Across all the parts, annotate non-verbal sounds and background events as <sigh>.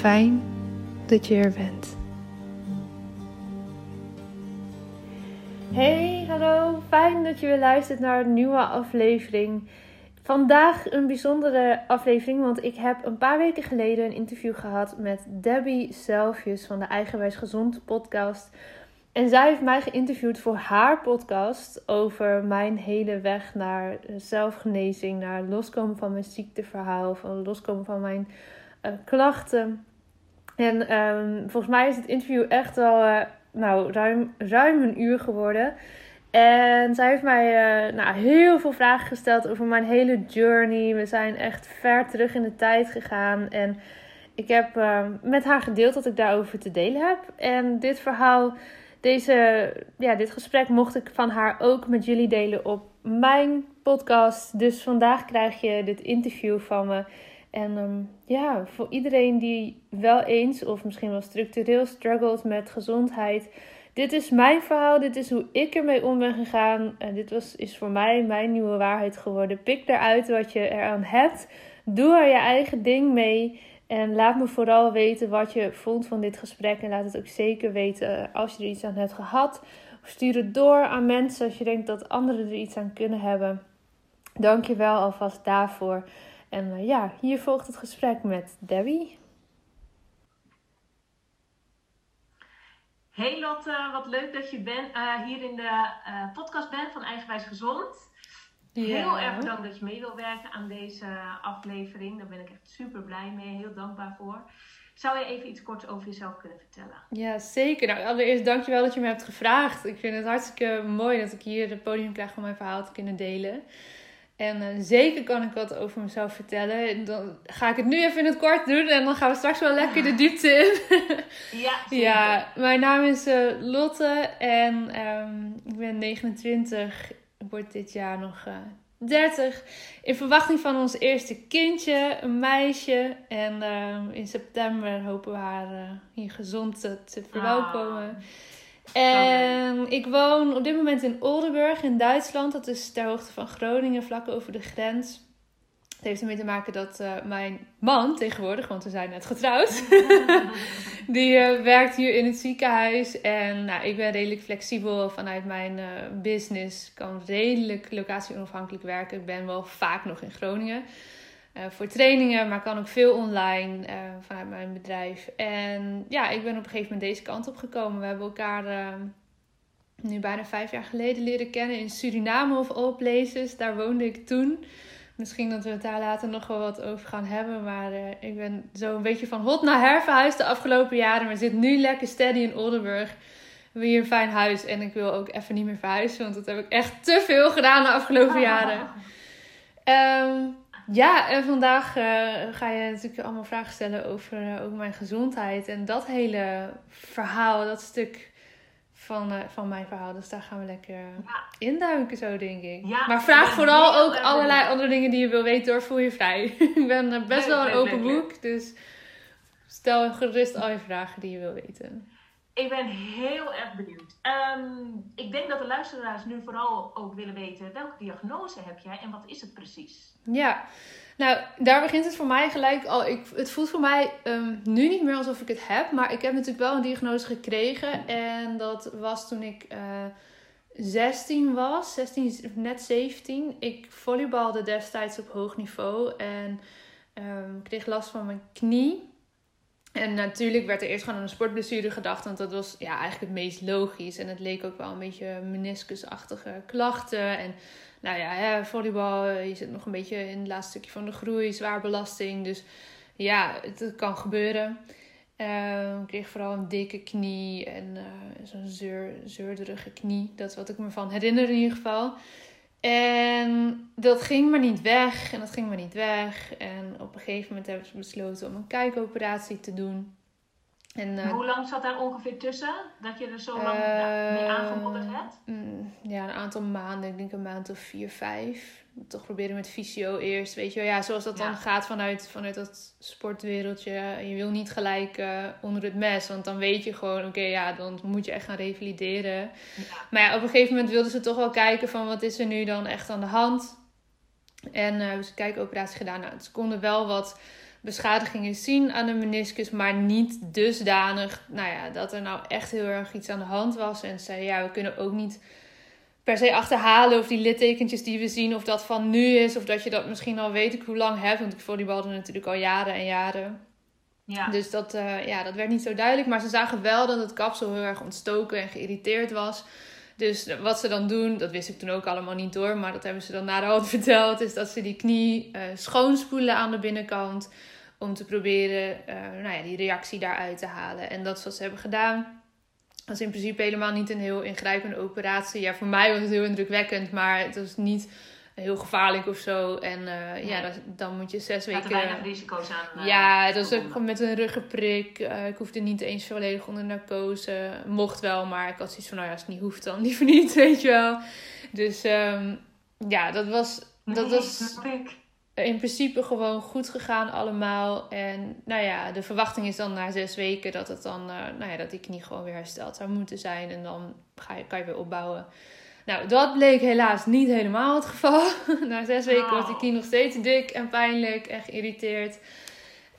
Fijn dat je er bent. Hey, hallo. Fijn dat je weer luistert naar een nieuwe aflevering. Vandaag een bijzondere aflevering, want ik heb een paar weken geleden een interview gehad met Debbie Selfjes van de Eigenwijs Gezond podcast. En zij heeft mij geïnterviewd voor haar podcast over mijn hele weg naar zelfgenezing, naar loskomen van mijn ziekteverhaal, van loskomen van mijn uh, klachten. En um, volgens mij is het interview echt al uh, nou, ruim, ruim een uur geworden. En zij heeft mij uh, nou, heel veel vragen gesteld over mijn hele journey. We zijn echt ver terug in de tijd gegaan. En ik heb uh, met haar gedeeld wat ik daarover te delen heb. En dit verhaal, deze, ja, dit gesprek mocht ik van haar ook met jullie delen op mijn podcast. Dus vandaag krijg je dit interview van me. En um, ja, voor iedereen die wel eens of misschien wel structureel struggelt met gezondheid. Dit is mijn verhaal, dit is hoe ik ermee om ben gegaan. Dit was, is voor mij mijn nieuwe waarheid geworden. Pik eruit wat je eraan hebt. Doe er je eigen ding mee. En laat me vooral weten wat je vond van dit gesprek. En laat het ook zeker weten als je er iets aan hebt gehad. Stuur het door aan mensen als je denkt dat anderen er iets aan kunnen hebben. Dank je wel alvast daarvoor. En uh, ja, hier volgt het gesprek met Debbie. Hey Lotte, wat leuk dat je ben, uh, hier in de uh, podcast bent van Eigenwijs Gezond. Ja. Heel erg bedankt dat je mee wil werken aan deze aflevering. Daar ben ik echt super blij mee, heel dankbaar voor. Zou je even iets kort over jezelf kunnen vertellen? Ja, zeker. Nou, allereerst dankjewel dat je me hebt gevraagd. Ik vind het hartstikke mooi dat ik hier het podium krijg om mijn verhaal te kunnen delen. En uh, zeker kan ik wat over mezelf vertellen. En dan ga ik het nu even in het kort doen. En dan gaan we straks wel lekker de diepte in. <laughs> ja, zeker. ja, mijn naam is uh, Lotte. En um, ik ben 29. Ik word dit jaar nog uh, 30. In verwachting van ons eerste kindje, een meisje. En in september hopen we haar hier gezond te, te verwelkomen. Ah. En ik woon op dit moment in Oldenburg in Duitsland. Dat is ter hoogte van Groningen, vlak over de grens. Het heeft ermee te maken dat uh, mijn man tegenwoordig, want we zijn net getrouwd, <laughs> die uh, werkt hier in het ziekenhuis. En nou, ik ben redelijk flexibel vanuit mijn uh, business. kan redelijk locatie onafhankelijk werken. Ik ben wel vaak nog in Groningen voor trainingen, maar kan ook veel online vanuit mijn bedrijf. En ja, ik ben op een gegeven moment deze kant op gekomen. We hebben elkaar nu bijna vijf jaar geleden leren kennen in Suriname of all places. Daar woonde ik toen. Misschien dat we het daar later nog wel wat over gaan hebben. Maar uh, ik ben zo een beetje van hot naar her verhuisd de afgelopen jaren. Maar zit nu lekker steady in Oldenburg. We hebben hier een fijn huis. En ik wil ook even niet meer verhuizen. Want dat heb ik echt te veel gedaan de afgelopen jaren. Um, ja, en vandaag uh, ga je natuurlijk allemaal vragen stellen over, uh, over mijn gezondheid. En dat hele verhaal, dat stuk van, uh, van mijn verhaal. Dus daar gaan we lekker ja. induiken zo, denk ik. Ja, maar vraag vooral ook allerlei andere dingen die je wil weten door. Voel je vrij. <laughs> ik ben best wel een open boek. Dus stel gerust al je vragen die je wil weten. Ik ben heel erg benieuwd. Um, ik denk dat de luisteraars nu vooral ook willen weten... welke diagnose heb jij en wat is het precies? Ja, nou, daar begint het voor mij gelijk al. Ik, het voelt voor mij um, nu niet meer alsof ik het heb. Maar ik heb natuurlijk wel een diagnose gekregen. En dat was toen ik uh, eh, 16 was. 16, net 17. Ik volleybalde destijds op hoog niveau. En um, kreeg last van mijn knie. En natuurlijk werd er eerst gewoon aan een sportblessure gedacht. Want dat was ja, eigenlijk het meest logisch. En het leek ook wel een beetje meniscusachtige klachten. En nou ja, hè, volleybal, eh, je zit nog een beetje in het laatste stukje van de groei, zwaar belasting. Dus ja, het, kan gebeuren. Uh, ik kreeg vooral een dikke knie en uh, zo'n zeur, zeurderige knie. Dat is wat ik me van herinner in ieder geval. En dat ging maar niet weg en dat ging maar niet weg. En op een gegeven moment hebben ze besloten om een kijkoperatie te doen. En, uh, Hoe lang zat daar ongeveer tussen? Dat je er zo lang uh, mee aangemoedigd hebt? Mm, ja, een aantal maanden. Ik denk een maand of vier, vijf. Toch proberen met fysio eerst. Weet je wel, ja, zoals dat dan gaat vanuit, vanuit dat sportwereldje. Je wil niet gelijk uh, onder het mes. Want dan weet je gewoon, oké, ja, dan moet je echt gaan revalideren. Ja. Maar ja, op een gegeven moment wilden ze toch wel kijken van wat is er nu dan echt aan de hand. En uh, hebben ze een kijkoperatie gedaan. Nou, ze konden wel wat beschadigingen zien aan de meniscus, maar niet dusdanig nou ja, dat er nou echt heel erg iets aan de hand was. En zei ja, we kunnen ook niet per se achterhalen of die littekentjes die we zien, of dat van nu is, of dat je dat misschien al weet ik hoe lang hebt. Want ik volleybalde natuurlijk al jaren en jaren. Ja. Dus dat, uh, ja, dat werd niet zo duidelijk. Maar ze zagen wel dat het kapsel heel erg ontstoken en geïrriteerd was. Dus wat ze dan doen, dat wist ik toen ook allemaal niet door, maar dat hebben ze dan na de <laughs> verteld, is dat ze die knie uh, schoonspoelen aan de binnenkant. Om te proberen uh, nou ja, die reactie daaruit te halen. En dat is wat ze hebben gedaan. Dat is in principe helemaal niet een heel ingrijpende operatie. Ja, voor mij was het heel indrukwekkend, maar het was niet heel gevaarlijk of zo. En uh, ja, dan, dan, moet je zes weken. Er weinig risico's aan. Uh, ja, het was ook met een ruggenprik. Uh, ik hoefde niet eens volledig onder narcose. Mocht wel, maar ik had zoiets van: nou ja, als het niet hoeft, dan <laughs> liever niet, weet je wel. Dus um, ja, dat was. Nee, dat was in principe gewoon goed gegaan allemaal. En nou ja, de verwachting is dan na zes weken dat het dan, nou ja, dat die knie gewoon weer hersteld zou moeten zijn. En dan ga je, kan je weer opbouwen. Nou, dat bleek helaas niet helemaal het geval. <laughs> Na zes weken was die knie nog steeds dik en pijnlijk en geïrriteerd.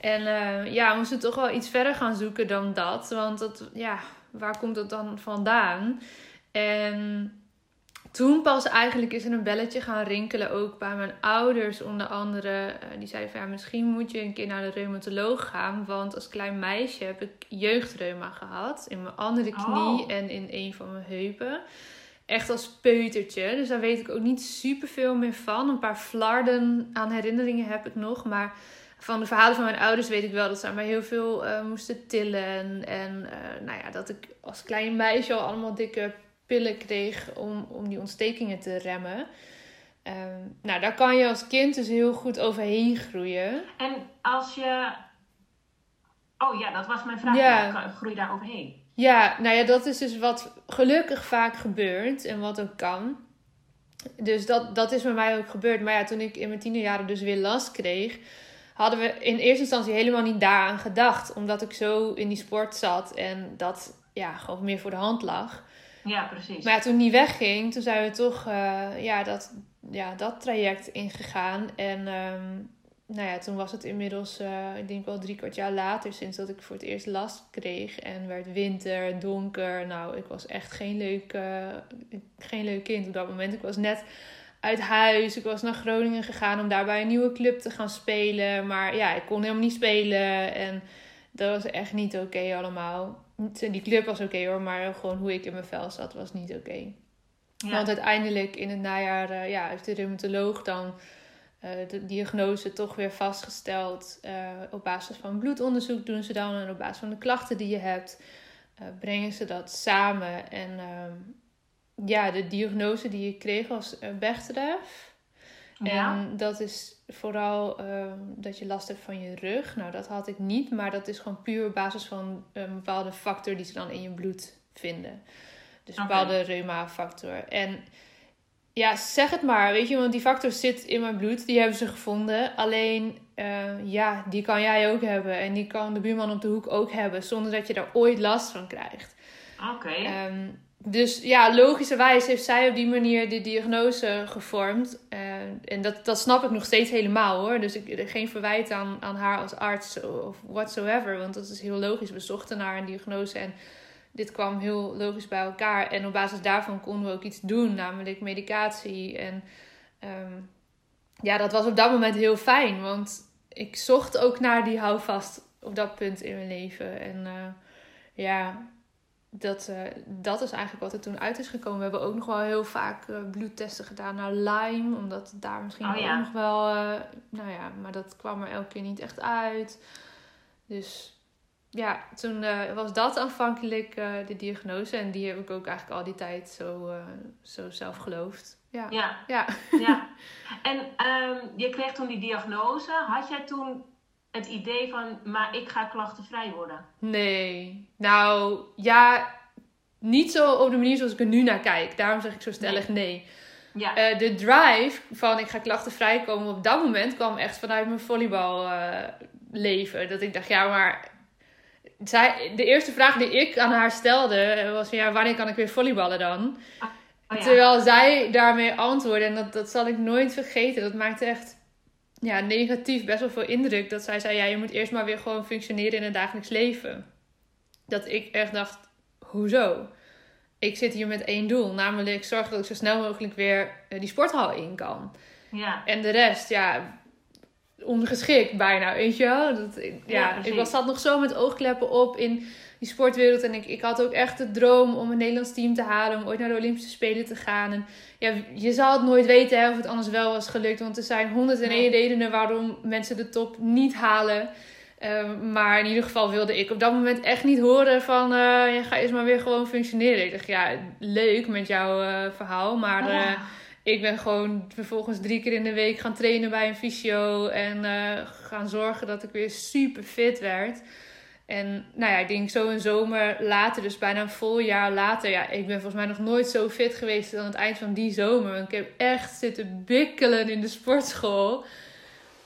En uh, ja, we moesten toch wel iets verder gaan zoeken dan dat. Want dat, ja, waar komt dat dan vandaan? En toen pas eigenlijk is er een belletje gaan rinkelen, ook bij mijn ouders onder andere. Uh, die zeiden van ja, misschien moet je een keer naar de reumatoloog gaan. Want als klein meisje heb ik jeugdreuma gehad. In mijn andere knie oh. en in een van mijn heupen echt als peutertje. Dus daar weet ik ook niet super veel meer van. Een paar flarden aan herinneringen heb ik nog. Maar van de verhalen van mijn ouders weet ik wel dat ze mij heel veel uh, moesten tillen. En uh, nou ja, dat ik als klein meisje al allemaal dikke pillen kreeg om, om die ontstekingen te remmen. Um, nou, daar kan je als kind dus heel goed overheen groeien. En als je. Oh ja, dat was mijn vraag. Ja. Groei daar overheen? Ja, nou ja, dat is dus wat gelukkig vaak gebeurt en wat ook kan. Dus dat, dat is bij mij ook gebeurd. Maar ja, toen ik in mijn tienerjaren dus weer last kreeg, hadden we in eerste instantie helemaal niet daaraan gedacht. Omdat ik zo in die sport zat en dat ja, gewoon meer voor de hand lag. Ja, precies. Maar ja, toen die wegging, toen zijn we toch uh, ja, dat, ja, dat traject ingegaan. En um, nou ja, toen was het inmiddels, uh, ik denk wel drie kwart jaar later, sinds dat ik voor het eerst last kreeg. En werd winter, donker. Nou, ik was echt geen leuk, uh, geen leuk kind op dat moment. Ik was net uit huis. Ik was naar Groningen gegaan om daar bij een nieuwe club te gaan spelen. Maar ja, ik kon helemaal niet spelen. En dat was echt niet oké allemaal. Die club was oké hoor, maar gewoon hoe ik in mijn vel zat was niet oké. Want uiteindelijk in het najaar uh, ja, heeft de reumatoloog dan uh, de diagnose toch weer vastgesteld. Uh, op basis van bloedonderzoek doen ze dan en op basis van de klachten die je hebt, brengen ze dat samen. En ehm, ja, de diagnose die ik kreeg was Bechterew. Ja. En dat is vooral ehm, dat je last hebt van je rug. Nou, dat had ik niet, maar dat is gewoon puur op basis van een bepaalde factor die ze dan in je bloed vinden. Dus een bepaalde reuma-factor. En ja, zeg het maar, weet je, want die factor zit in mijn bloed. Die hebben ze gevonden. Alleen, uh, ja, die kan jij ook hebben. En die kan de buurman op de hoek ook hebben. Zonder dat je daar ooit last van krijgt. Oké. Ehm, dus ja, logischerwijs heeft zij op die manier de diagnose gevormd. Uh, en dat, dat snap ik nog steeds helemaal hoor. Dus ik, geen verwijt aan, aan haar als arts of whatsoever. Want dat is heel logisch. We zochten naar een diagnose en dit kwam heel logisch bij elkaar. En op basis daarvan konden we ook iets doen, namelijk medicatie. En um, ja, dat was op dat moment heel fijn. Want ik zocht ook naar die houvast op dat punt in mijn leven. En uh, ja, dat, uh, dat is eigenlijk wat er toen uit is gekomen. We hebben ook nog wel heel vaak uh, bloedtesten gedaan naar Lyme. Omdat daar misschien oh, ook nog wel... Nou ja, maar dat kwam er elke keer niet echt uit. Dus ja, toen was dat aanvankelijk de diagnose. En die heb ik ook eigenlijk al die tijd zo, zo zelf geloofd. Ja. Ja. ja. ja. <laughs> En um, je kreeg toen die diagnose. Had jij toen het idee van, maar ik ga klachtenvrij worden? Nee. Nou, ja, niet zo op de manier zoals ik er nu naar kijk. Daarom zeg ik zo stellig nee. Ja. Uh, de drive van ik ga klachtenvrij komen op dat moment kwam echt vanuit mijn volleyballeven. Uh, dat ik dacht, ja, maar zij, de eerste vraag die ik aan haar stelde was van ja, wanneer kan ik weer volleyballen dan? Oh, ja. Terwijl zij daarmee antwoordde, en dat, dat zal ik nooit vergeten. Dat maakte echt ja, negatief best wel veel indruk. Dat zij zei, ja, je moet eerst maar weer gewoon functioneren in het dagelijks leven. Dat ik echt dacht, hoezo? Ik zit hier met één doel, namelijk zorgen dat ik zo snel mogelijk weer eh, die sporthal in kan. Ja. En de rest, ja, ongeschikt bijna, weet je wel? Dat, ja, ja ik was, zat nog zo met oogkleppen op in die sportwereld. En ik, ik had ook echt de droom om een Nederlands team te halen. Om ooit naar de Olympische Spelen te gaan. En ja, je zal het nooit weten hè, of het anders wel was gelukt. Want er zijn honderd en één redenen waarom mensen de top niet halen. Ehm, maar in ieder geval wilde ik op dat moment echt niet horen van... Uh, ja, ga eens maar weer gewoon functioneren. Ik dacht, ja, leuk met jouw uh, verhaal. Maar uh, ik ben gewoon vervolgens drie keer in de week gaan trainen bij een fysio. En gaan zorgen dat ik weer super fit werd. En nou ja, ik denk zo een zomer later, dus bijna een vol jaar later. Ja, ik ben volgens mij nog nooit zo fit geweest aan het eind van die zomer. Want ik heb echt zitten bikkelen in de sportschool.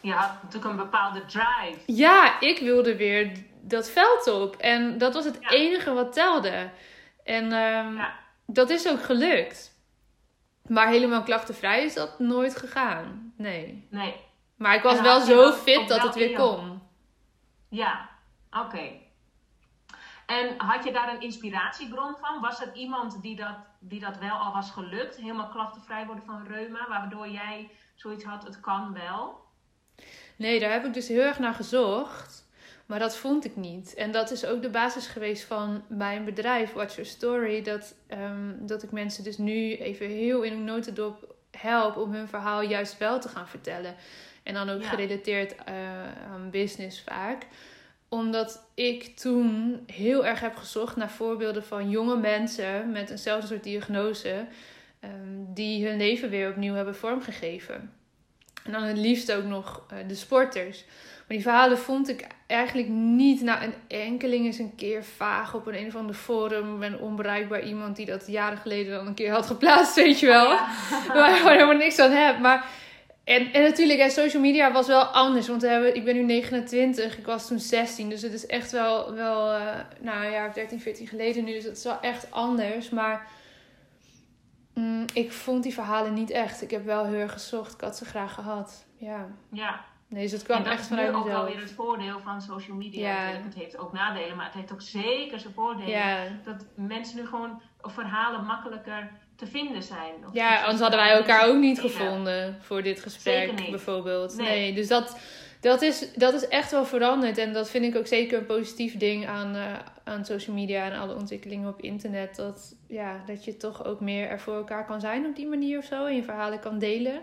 Je had natuurlijk een bepaalde drive. Ja, ik wilde weer dat veld op. En dat was het enige wat telde. En um, ja. dat is ook gelukt. Maar helemaal klachtenvrij is dat nooit gegaan. Nee. Nee. Maar ik was wel zo fit dat het weer kon. Ja, Oké. En had je daar een inspiratiebron van? Was er iemand die dat, die dat wel al was gelukt? Helemaal klachtenvrij worden van reuma, waardoor jij zoiets had, het kan wel? Nee, daar heb ik dus heel erg naar gezocht. Maar dat vond ik niet. En dat is ook de basis geweest van mijn bedrijf, Watch Your Story. Dat, um, dat ik mensen dus nu even heel in een notendop help om hun verhaal juist wel te gaan vertellen. En dan ook gerelateerd uh, aan business vaak omdat ik toen heel erg heb gezocht naar voorbeelden van jonge mensen met eenzelfde soort diagnose. Um, die hun leven weer opnieuw hebben vormgegeven. En dan het liefst ook nog uh, de sporters. Maar die verhalen vond ik eigenlijk niet. Nou, een enkeling is een keer vaag op een een of ander forum. En onbereikbaar iemand die dat jaren geleden dan een keer had geplaatst, <laughs> weet je wel. Ja. <laughs> Waar ik gewoon helemaal niks aan heb. Maar en, en natuurlijk, social media was wel anders. Want we hebben, ik ben nu 29, ik was toen 16. Dus het is echt wel, wel uh, nou ja, 13, 14 geleden nu. Dus het is wel echt anders. Maar Mm, ik vond die verhalen niet echt. Ik heb wel heel erg gezocht. Ik had ze graag gehad. Ja. Ja. Nee, dus het kwam echt is vanuit nu ook mezelf. wel weer het voordeel van social media. Ja. Het heeft ook nadelen, maar het heeft ook zeker zijn voordelen. Ja. Dat mensen nu gewoon verhalen makkelijker te vinden zijn. Of Ja, anders hadden wij elkaar ook niet gevonden voor dit gesprek, bijvoorbeeld. Nee, Nee. dus dat, dat, is, dat is echt wel veranderd. En dat vind ik ook zeker een positief ding aan, eh, aan social media en alle ontwikkelingen op internet. Dat, ja, dat je toch ook meer er voor elkaar kan zijn op die manier of zo. En je verhalen kan delen.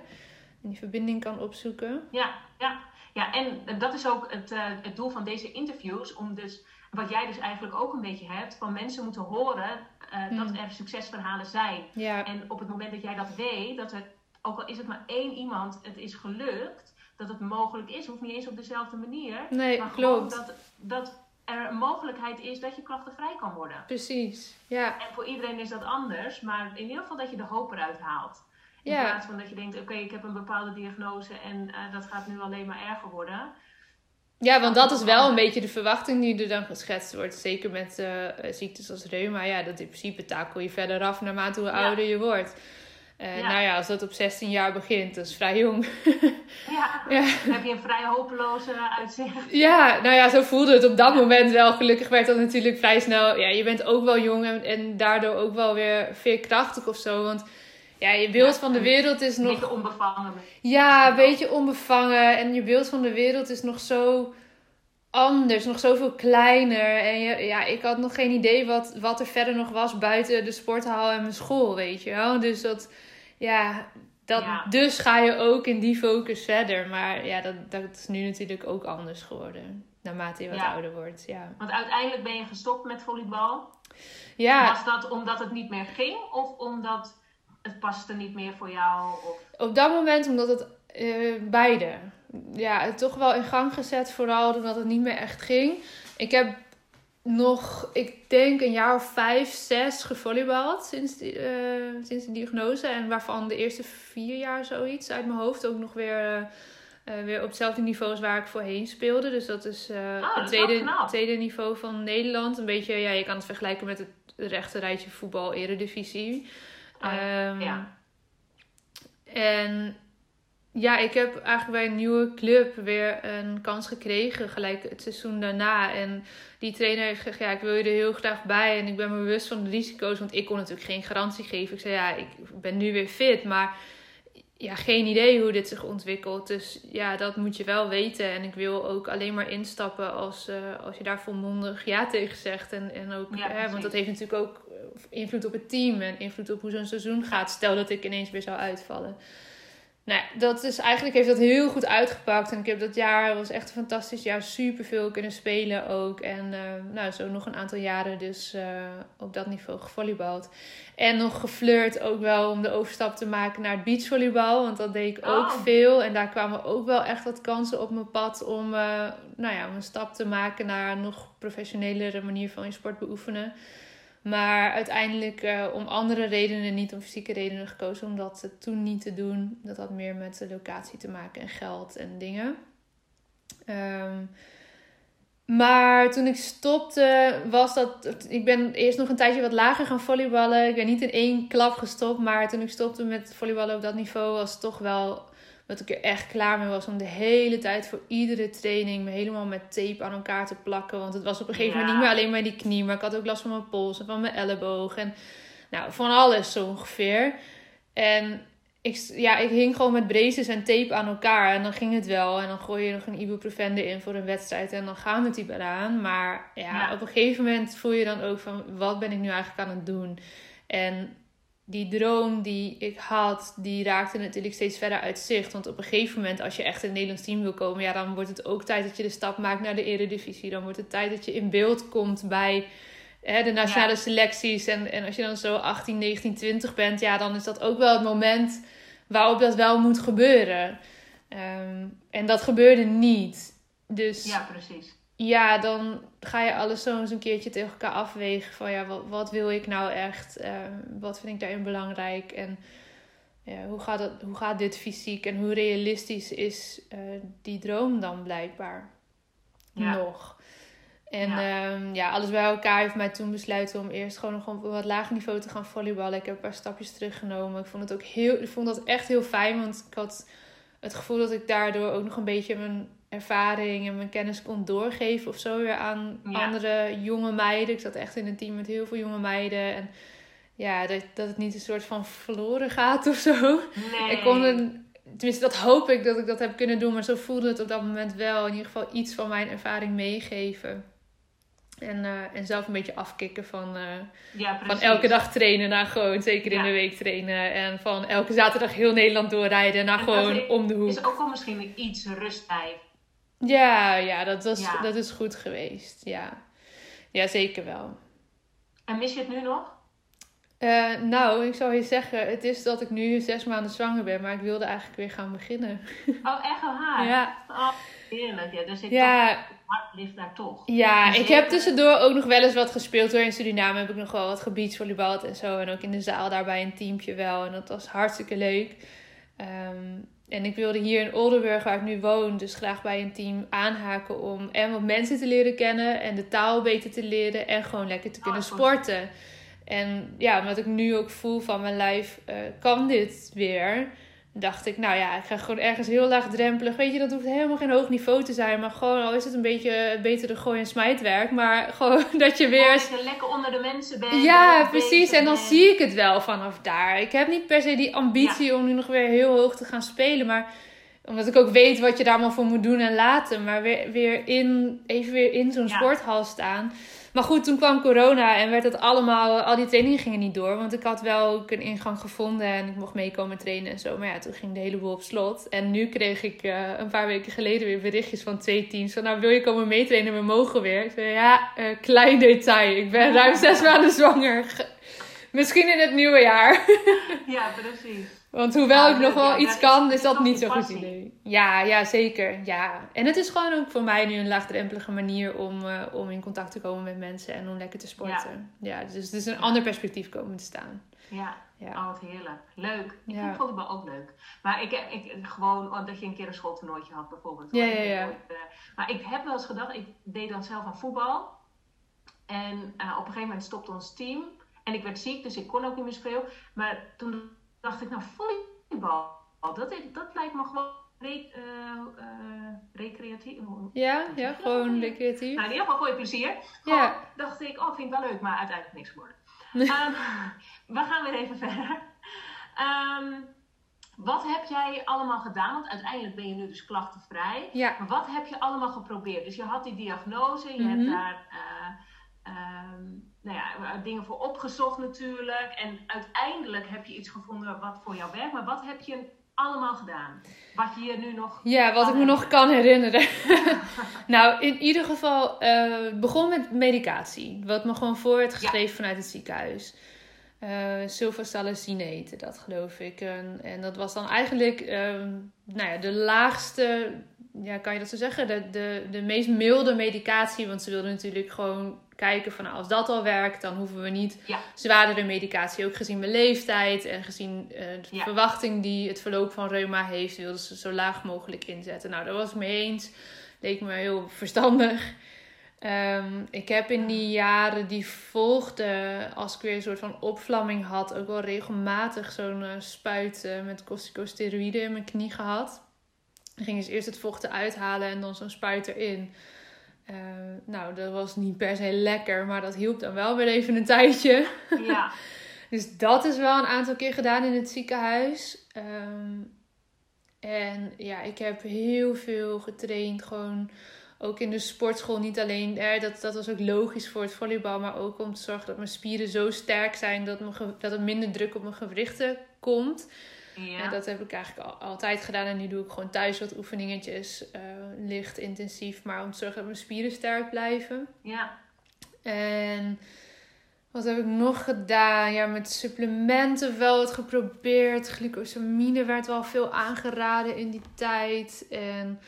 En die verbinding kan opzoeken. Ja, ja. ja, en dat is ook het, eh, het doel van deze interviews. Om dus, wat jij dus eigenlijk ook een beetje hebt, van mensen moeten horen eh, dat Hmm. er succesverhalen zijn. Ja, En op het moment dat jij dat weet, dat er, ook al is het maar één iemand, het is gelukt, dat het mogelijk is. Hoeft niet eens op dezelfde manier. nee, maar gewoon klopt. dat, dat er een mogelijkheid is dat je klachtenvrij kan worden. Precies. Ja, En voor iedereen is dat anders, maar in ieder geval dat je de hoop eruit haalt. In Ja. plaats van dat je denkt, oké, ik heb een bepaalde diagnose en eh, dat gaat nu alleen maar erger worden. Ja, want dat is wel een beetje de verwachting die er dan geschetst wordt. Zeker met eh, ziektes als reuma. Ja, dat in principe takel je verder af naarmate hoe Ja. ouder je wordt. Eh, Ja. Nou ja, als dat op 16 jaar begint, dat is vrij jong. <laughs> Ja, <laughs> ja. dan heb je een vrij hopeloze uitzicht. ja, nou ja, zo voelde het op dat moment wel. Gelukkig werd dat natuurlijk vrij snel. Ja, je bent ook wel jong en, en daardoor ook wel weer veerkrachtig of zo. Want ja, je beeld van de wereld is Een nog... beetje onbevangen. Ja, een beetje onbevangen. En je beeld van de wereld is nog zo anders, nog zoveel kleiner. En je, ja, ik had nog geen idee wat, wat er verder nog was buiten de sporthal en mijn school, weet je wel. Dus dat, ja, dat, Ja. dus ga je ook in die focus verder. Maar ja, dat, dat is nu natuurlijk ook anders geworden. Naarmate je wat Ja. ouder wordt, ja. Want uiteindelijk ben je gestopt met volleybal. Ja, Was dat omdat het niet meer ging of omdat het paste niet meer voor jou? Of... Op dat moment, omdat het eh, beide. Ja, het toch wel in gang gezet, vooral omdat het niet meer echt ging. Ik heb nog, ik denk, een jaar of vijf, zes gevolleybald sinds, die, eh, sinds de diagnose. En waarvan de eerste vier jaar zoiets uit mijn hoofd ook nog weer, eh, eh, weer op hetzelfde niveau waar ik voorheen speelde. Dus dat is Oh, het tweede, tweede niveau van Nederland. Een beetje, ja, je kan het vergelijken met het rechte rijtje voetbal eredivisie. Oh ja, Ehm, ja. en ja, ik heb eigenlijk bij een nieuwe club weer een kans gekregen, gelijk het seizoen daarna. En die trainer heeft gezegd, ja, ik wil je er heel graag bij. En ik ben me bewust van de risico's, want ik kon natuurlijk geen garantie geven. Ik zei, ja, ik ben nu weer fit, maar ja, geen idee hoe dit zich ontwikkelt. Dus ja, dat moet je wel weten. En ik wil ook alleen maar instappen als, eh, als je daar volmondig ja tegen zegt. En, en ook, Ja, hè, want dat heeft natuurlijk ook eh, invloed op het team en invloed op hoe zo'n seizoen gaat. Stel dat ik ineens weer zou uitvallen. Nou, dat is eigenlijk heeft dat heel goed uitgepakt. En ik heb dat jaar, was echt een fantastisch jaar, super veel kunnen spelen ook. En eh, nou, zo nog een aantal jaren dus eh, op dat niveau gevolleybald. En nog geflirt ook wel om de overstap te maken naar het beachvolleybal. Want dat deed ik ook Oh. veel. En daar kwamen ook wel echt wat kansen op mijn pad om, eh, nou ja, om een stap te maken naar een nog professionelere manier van je sport beoefenen. Maar uiteindelijk eh, om andere redenen, niet om fysieke redenen gekozen, om dat eh, toen niet te doen. Dat had meer met de locatie te maken en geld en dingen. Ehm, maar toen ik stopte, was dat. Ik ben eerst nog een tijdje wat lager gaan volleyballen. Ik ben niet in één klap gestopt. Maar toen ik stopte met volleyballen op dat niveau, was het toch wel dat ik er echt klaar mee was om de hele tijd voor iedere training me helemaal met tape aan elkaar te plakken. Want het was op een gegeven moment Ja. niet meer alleen maar die knie, maar ik had ook last van mijn pols en van mijn elleboog. En nou, van alles zo ongeveer. En ik, ja, ik hing gewoon met braces en tape aan elkaar. En dan ging het wel. En dan gooi je nog een ibuprofen erin voor een wedstrijd. En dan gaan het die eraan. Maar ja, Ja. op een gegeven moment voel je dan ook van... Wat ben ik nu eigenlijk aan het doen? En die droom die ik had, die raakte natuurlijk steeds verder uit zicht. Want op een gegeven moment, als je echt in het Nederlands team wil komen... Ja, dan wordt het ook tijd dat je de stap maakt naar de eredivisie. Dan wordt het tijd dat je in beeld komt bij hè, de nationale Ja. selecties. En, en als je dan zo 18, 19, 20 bent... Ja, dan is dat ook wel het moment waarop dat wel moet gebeuren. Ehm, en dat gebeurde niet. Dus ja, precies. Ja, dan ga je alles zo eens een keertje tegen elkaar afwegen. Van ja, wat, wat wil ik nou echt? Eh, wat vind ik daarin belangrijk? En ja, hoe, gaat dat, hoe gaat dit fysiek? En hoe realistisch is eh, die droom dan blijkbaar Ja. nog? En ja. Um, ja, alles bij elkaar heeft mij toen besluiten om eerst gewoon nog op een wat lager niveau te gaan volleyballen. Ik heb een paar stapjes teruggenomen. Ik vond het ook heel, ik vond dat echt heel fijn, want ik had het gevoel dat ik daardoor ook nog een beetje mijn ervaring en mijn kennis kon doorgeven of zo weer aan andere jonge meiden. Ik zat echt in een team met heel veel jonge meiden. En ja, dat, dat het niet een soort van verloren gaat of zo. Nee. Ik kon een, tenminste, dat hoop ik dat ik dat heb kunnen doen, maar zo voelde het op dat moment wel. In ieder geval iets van mijn ervaring meegeven. En, uh, en zelf een beetje afkicken van, uh, ja, van elke dag trainen naar gewoon zeker in de week trainen. En van elke zaterdag heel Nederland doorrijden naar gewoon om de hoek. is ook wel misschien iets rust bij. Ja, ja, dat, was, dat is goed geweest. Ja. ja, zeker wel. En mis je het nu nog? Uh, nou, ik zou je zeggen, het is dat ik nu zes maanden zwanger ben, maar ik wilde eigenlijk weer gaan beginnen. <laughs> Oh, echt wel haar? Ja. Oh, heerlijk. Ja, dus ik ja. het hart ligt daar toch. Ja, Dus ik heb tussendoor ook nog wel eens wat gespeeld hoor. In Suriname heb ik nog wel wat gebiedsvolleybald en zo. En ook in de zaal daarbij een teampje wel. En dat was hartstikke leuk. Um, en ik wilde hier in Oldenburg, waar ik nu woon, dus graag bij een team aanhaken om en wat mensen te leren kennen en de taal beter te leren en gewoon lekker te kunnen sporten. En ja, omdat ik nu ook voel van mijn lijf, uh, kan dit weer. Dacht ik, nou ja, ik ga gewoon ergens heel laagdrempelig. Weet je, dat hoeft helemaal geen hoog niveau te zijn. Maar gewoon, al is het een beetje beter de gooi- en smijtwerk. Maar gewoon <laughs> dat je weer... dat je lekker onder de mensen bent. Ja, precies. En dan zie ik het wel vanaf daar. Ik heb niet per se die ambitie ja. om nu nog weer heel hoog te gaan spelen. Maar omdat ik ook weet wat je daar allemaal voor moet doen en laten. Maar weer, weer in, even weer in zo'n ja. sporthal staan. Maar goed, toen kwam corona en werd het allemaal, al die trainingen gingen niet door. Want ik had wel ook een ingang gevonden en ik mocht meekomen trainen en zo. Maar ja, toen ging de hele boel op slot. En nu kreeg ik uh, een paar weken geleden weer berichtjes van twee teams. Van nou, wil je komen meetrainen? We mogen weer. Ik zei, ja, uh, klein detail. Ik ben ruim zes maanden zwanger. Misschien in het nieuwe jaar. ja, precies. Want hoewel ja, ik nog wel ja, iets kan, is, is dat niet zo'n goed idee. Ja, ja, zeker. Ja. En het is gewoon ook voor mij nu een laagdrempelige manier om, uh, om in contact te komen met mensen en om lekker te sporten. Ja, ja dus het is een ander perspectief komen te staan. Ja, ja. oh heerlijk. Leuk. Ik ja. vond het wel ook leuk. Maar ik, ik, gewoon dat je een keer een schooltoernooitje had bijvoorbeeld. Ja, ja, ja. Maar ik heb wel eens gedacht, ik deed dan zelf aan voetbal. En uh, op een gegeven moment stopte ons team. En ik werd ziek, dus ik kon ook niet meer spelen. Maar toen dacht ik, nou, volleybal, dat, is, dat lijkt me gewoon re, uh, uh, recreatief. Ja, ja, gewoon recreatief. Nou, in ieder geval voor je plezier. Gewoon, ja. dacht ik, oh, vind ik wel leuk, maar uiteindelijk niks geworden. um, <laughs> we gaan weer even verder. Um, wat heb jij allemaal gedaan? Want uiteindelijk ben je nu dus klachtenvrij. Ja. Maar wat heb je allemaal geprobeerd? Dus je had die diagnose, je mm -hmm. hebt daar... Uh, um, nou ja, dingen voor opgezocht natuurlijk. En uiteindelijk heb je iets gevonden wat voor jou werkt. Maar wat heb je allemaal gedaan? Wat je je nu nog... Ja, wat ik me nog kan herinneren. <laughs> nou, in ieder geval uh, begon met medicatie. Wat me gewoon voor werd geschreven ja. vanuit het ziekenhuis. Uh, heette dat, geloof ik. En, en dat was dan eigenlijk uh, nou ja, de laagste... Ja, kan je dat zo zeggen? De, de, de meest milde medicatie. Want ze wilden natuurlijk gewoon kijken van nou, als dat al werkt, dan hoeven we niet ja. zwaardere medicatie. Ook gezien mijn leeftijd en gezien uh, de ja. verwachting die het verloop van reuma heeft, wilden ze zo laag mogelijk inzetten. Nou, daar was ik mee eens. Leek me heel verstandig. Um, ik heb in die jaren die volgden, als ik weer een soort van opvlamming had, ook wel regelmatig zo'n uh, spuit uh, met corticosteroïden in mijn knie gehad. Dan ging dus eerst het vocht uithalen en dan zo'n spuit erin. Uh, nou, dat was niet per se lekker, maar dat hielp dan wel weer even een tijdje. Ja. <laughs> dus dat is wel een aantal keer gedaan in het ziekenhuis. Um, en ja, ik heb heel veel getraind. Gewoon ook in de sportschool. Niet alleen, eh, dat, dat was ook logisch voor het volleybal, maar ook om te zorgen dat mijn spieren zo sterk zijn dat, mijn, dat er minder druk op mijn gewrichten komt. Ja. En dat heb ik eigenlijk al, altijd gedaan. En nu doe ik gewoon thuis wat oefeningetjes. Uh, licht, intensief. Maar om te zorgen dat mijn spieren sterk blijven. Ja. En wat heb ik nog gedaan? Ja, met supplementen wel wat geprobeerd. Glycosamine werd wel veel aangeraden in die tijd. En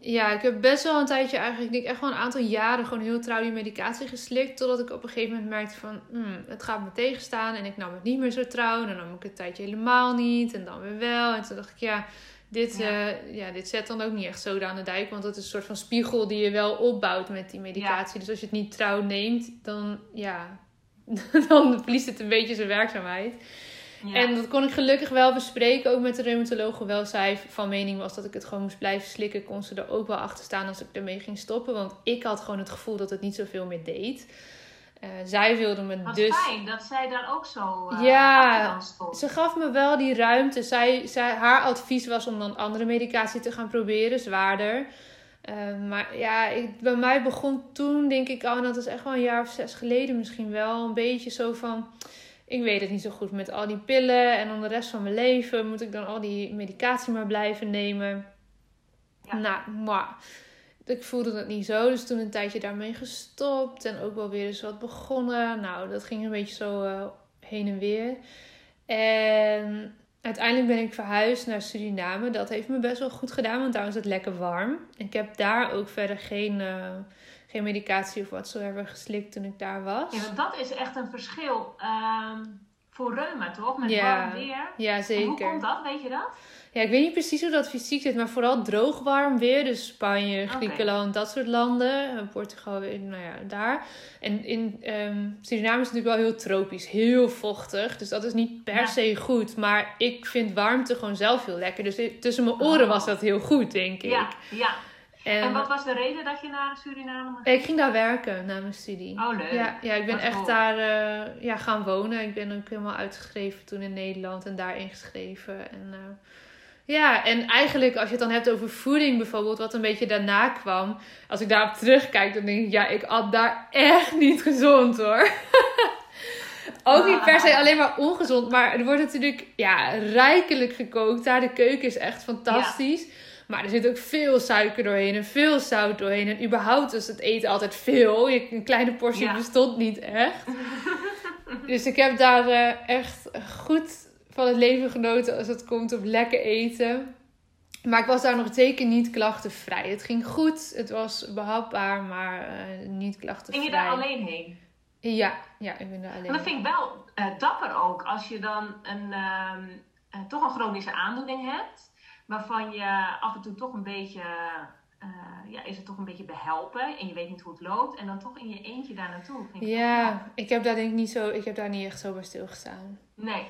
ja, ik heb best wel een tijdje eigenlijk, ik denk echt wel een aantal jaren gewoon heel trouw die medicatie geslikt. Totdat ik op een gegeven moment merkte van, hmm, het gaat me tegenstaan. En ik nam het niet meer zo trouw. En dan nam ik het een tijdje helemaal niet. En dan weer wel. En toen dacht ik, ja, dit, ja. ja. dit zet dan ook niet echt zoden aan de dijk. Want het is een soort van spiegel die je wel opbouwt met die medicatie. Dus als je het niet trouw neemt, dan, ja, <laughs> dan verliest het een beetje zijn werkzaamheid. En dat kon ik gelukkig wel bespreken, ook met de reumatoloog. Hoewel zij van mening was dat ik het gewoon moest blijven slikken, kon ze er ook wel achter staan als ik ermee ging stoppen. Want ik had gewoon het gevoel dat het niet zoveel meer deed. Uh, zij wilde me Wat dus. fijn dat zij daar ook zo. Uh, ja, ze gaf me wel die ruimte. Zij, zij, haar advies was om dan andere medicatie te gaan proberen, zwaarder. Uh, maar ja, ik, bij mij begon toen, denk ik al, en dat is echt wel een jaar of zes geleden misschien wel, een beetje zo van ik weet het niet zo goed met al die pillen. En dan de rest van mijn leven moet ik dan al die medicatie maar blijven nemen. Ja. Nou, maar ik voelde het niet zo. Dus toen een tijdje daarmee gestopt. En ook wel weer eens wat begonnen. Nou, dat ging een beetje zo uh, heen en weer. En uiteindelijk ben ik verhuisd naar Suriname. Dat heeft me best wel goed gedaan, want daar is het lekker warm. Ik heb daar ook verder geen... Uh, geen medicatie of whatsoever geslikt toen ik daar was. Ja, dat is echt een verschil um, voor reuma, toch? Met ja, warm weer. Ja, zeker. En hoe komt dat? Weet je dat? Ja, ik weet niet precies hoe dat fysiek zit, maar vooral droog warm weer. Dus Spanje, Griekenland, dat soort landen. Portugal, nou ja, daar. En in um, Suriname is het natuurlijk wel heel tropisch, heel vochtig. Dus dat is niet per se goed. Maar ik vind warmte gewoon zelf heel lekker. Dus tussen mijn oren oh. was dat heel goed, denk ik. Ja, ja. En, wat was de reden dat je naar Suriname ging? Ik ging daar werken na mijn studie. Oh, leuk. Ja, ja ik ben echt daar uh, ja, gaan wonen. Ik ben ook helemaal uitgeschreven toen in Nederland en daar ingeschreven. En, uh, ja, en eigenlijk als je het dan hebt over voeding bijvoorbeeld, wat een beetje daarna kwam. Als ik daarop terugkijk, dan denk ik, ja, ik at daar echt niet gezond hoor. <laughs> Ook niet per se alleen maar ongezond, maar er wordt natuurlijk ja, rijkelijk gekookt daar. De keuken is echt fantastisch. Ja. Maar er zit ook veel suiker doorheen en veel zout doorheen. En überhaupt is het eten altijd veel. Een kleine portie bestond niet echt. <laughs> dus ik heb daar uh, echt goed van het leven genoten als het komt op lekker eten. Maar ik was daar nog zeker niet klachtenvrij. Het ging goed, het was behapbaar, maar uh, niet klachtenvrij. Ging je daar alleen heen? Ja, ja, ik ben daar alleen. En dat vind ik wel uh, dapper ook. Als je dan een, uh, toch een chronische aandoening hebt waarvan je af en toe toch een beetje, uh, ja, is het toch een beetje behelpen en je weet niet hoe het loopt en dan toch in je eentje daar naartoe. Ja, ik heb daar denk ik niet zo, ik heb daar niet echt zo bij stilgestaan. Nee.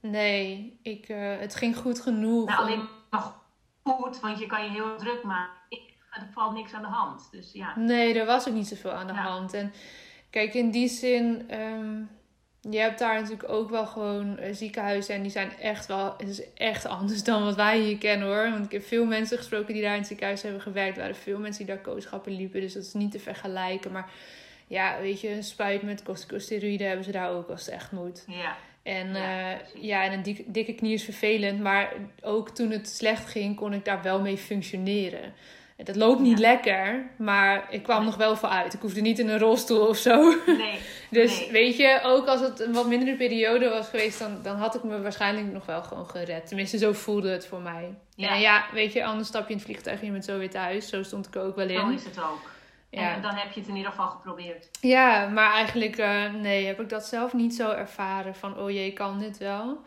Nee, ik, uh, het ging goed genoeg. Nou, alleen nog goed, want je kan je heel druk maken. Er valt niks aan de hand, dus ja. Nee, er was ook niet zoveel aan de hand. En kijk, in die zin... Um, je hebt daar natuurlijk ook wel gewoon uh, ziekenhuizen. En die zijn echt wel. Het is echt anders dan wat wij hier kennen hoor. Want ik heb veel mensen gesproken die daar in het ziekenhuis hebben gewerkt. Er waren veel mensen die daar kooschappen liepen. Dus dat is niet te vergelijken. Maar ja, weet je, een spuit met corticosteroïden hebben ze daar ook als het echt moet. Ja. En ja, uh, ja, en een dikke knie is vervelend. Maar ook toen het slecht ging, kon ik daar wel mee functioneren. Dat loopt niet lekker, maar ik kwam nog wel vooruit. Ik hoefde niet in een rolstoel of zo. Nee. <laughs> dus weet je, ook als het een wat mindere periode was geweest, dan, dan had ik me waarschijnlijk nog wel gewoon gered. Tenminste, zo voelde het voor mij. Ja. En ja, weet je, anders stap je in het vliegtuig en je bent zo weer thuis. Zo stond ik ook wel in. Zo is het ook. Ja. En dan heb je het in ieder geval geprobeerd. Ja, maar eigenlijk, uh, nee, heb ik dat zelf niet zo ervaren van, oh jee, kan dit wel.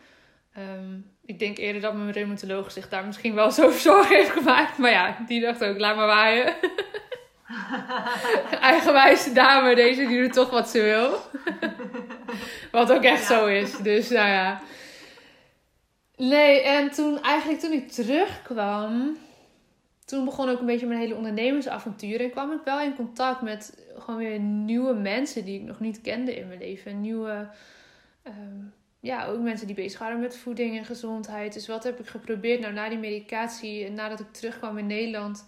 Um, ik denk eerder dat mijn reumatoloog zich daar misschien wel zo <laughs> zorgen heeft gemaakt. Maar ja, die dacht ook, laat maar waaien. <laughs> Eigenwijze dame, deze die doet toch wat ze wil. wat ook echt zo is. Dus nou ja. Nee, en toen eigenlijk toen ik terugkwam, toen begon ook een beetje mijn hele ondernemersavontuur. En kwam ik wel in contact met gewoon weer nieuwe mensen die ik nog niet kende in mijn leven. Nieuwe um, ja, ook mensen die bezig waren met voeding en gezondheid. Dus wat heb ik geprobeerd? Nou, na die medicatie, nadat ik terugkwam in Nederland,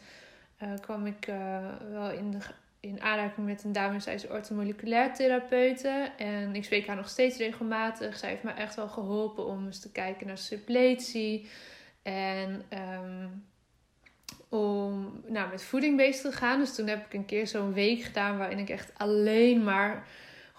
uh, kwam ik uh, wel in, de, in aanraking met een dame. Zij is orthomoleculair therapeute. En ik spreek haar nog steeds regelmatig. Zij heeft me echt wel geholpen om eens te kijken naar suppletie. En um, om nou, met voeding bezig te gaan. Dus toen heb ik een keer zo'n week gedaan waarin ik echt alleen maar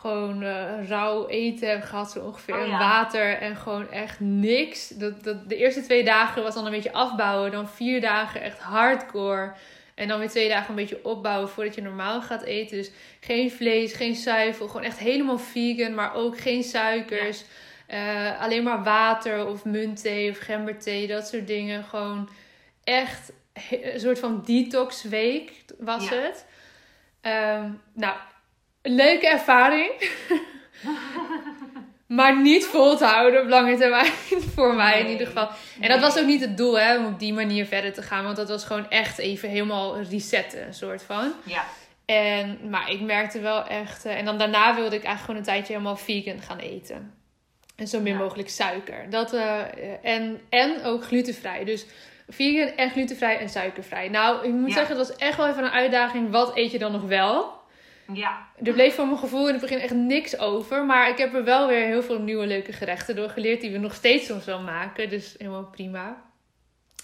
gewoon uh, rauw eten heb gehad, zo ongeveer. Oh, water en gewoon echt niks. Dat, dat, de eerste twee dagen was dan een beetje afbouwen. Dan vier dagen echt hardcore. En dan weer twee dagen een beetje opbouwen voordat je normaal gaat eten. Dus geen vlees, geen zuivel. Gewoon echt helemaal vegan, maar ook geen suikers. Uh, alleen maar water of muntthee of gemberthee, dat soort dingen. Gewoon echt een soort van detox week was het. Um, nou, een leuke ervaring. <laughs> maar niet vol te houden op lange termijn. <laughs> Voor mij in ieder geval. En dat was ook niet het doel, hè, om op die manier verder te gaan. Want dat was gewoon echt even helemaal resetten, een soort van. Ja. En, maar ik merkte wel echt... Uh, en dan daarna wilde ik eigenlijk gewoon een tijdje helemaal vegan gaan eten. En zo min mogelijk suiker. Dat, uh, en, en ook glutenvrij. Dus vegan en glutenvrij en suikervrij. Nou, ik moet zeggen, dat was echt wel even een uitdaging. Wat eet je dan nog wel? Ja. Er bleef voor mijn gevoel in het begin echt niks over. Maar ik heb er wel weer heel veel nieuwe leuke gerechten door geleerd. Die we nog steeds soms wel maken. Dus helemaal prima.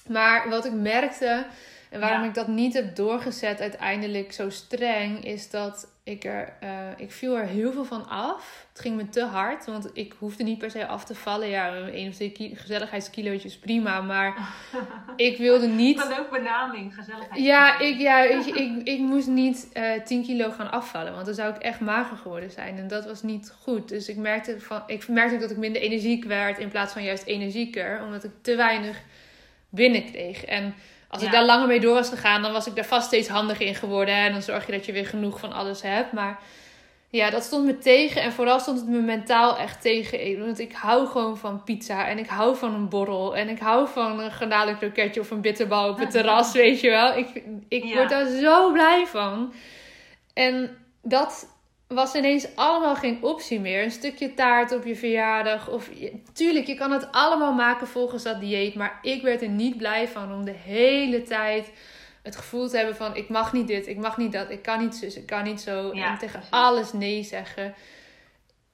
Maar wat ik merkte en waarom ik dat niet heb doorgezet uiteindelijk zo streng, is dat ik er, uh, ik viel er heel veel van af. Het ging me te hard, want ik hoefde niet per se af te vallen. Ja, één of twee ki gezelligheidskilootjes prima, maar <laughs> ik wilde niet... Is ook benaming, gezelligheid. Ja, ik, ja ik, ik, ik moest niet uh, eh, 10 kilo gaan afvallen, want dan zou ik echt mager geworden zijn. En dat was niet goed. Dus ik merkte, van, ik merkte dat ik minder energiek werd in plaats van juist energieker, omdat ik te weinig binnenkreeg. En als ik daar langer mee door was gegaan, dan was ik daar vast steeds handiger in geworden. En dan zorg je dat je weer genoeg van alles hebt. Maar ja, dat stond me tegen. En vooral stond het me mentaal echt tegen. Want ik hou gewoon van pizza. En ik hou van een borrel. En ik hou van een garnalen kroketje of een bitterbal op het terras, weet je wel. Ik, ik word daar zo blij van. En dat was ineens allemaal geen optie meer. Een stukje taart op je verjaardag. Of, tuurlijk, je kan het allemaal maken volgens dat dieet. Maar ik werd er niet blij van om de hele tijd het gevoel te hebben van... ik mag niet dit, ik mag niet dat, ik kan niet zus, ik kan niet zo. en tegen alles nee zeggen.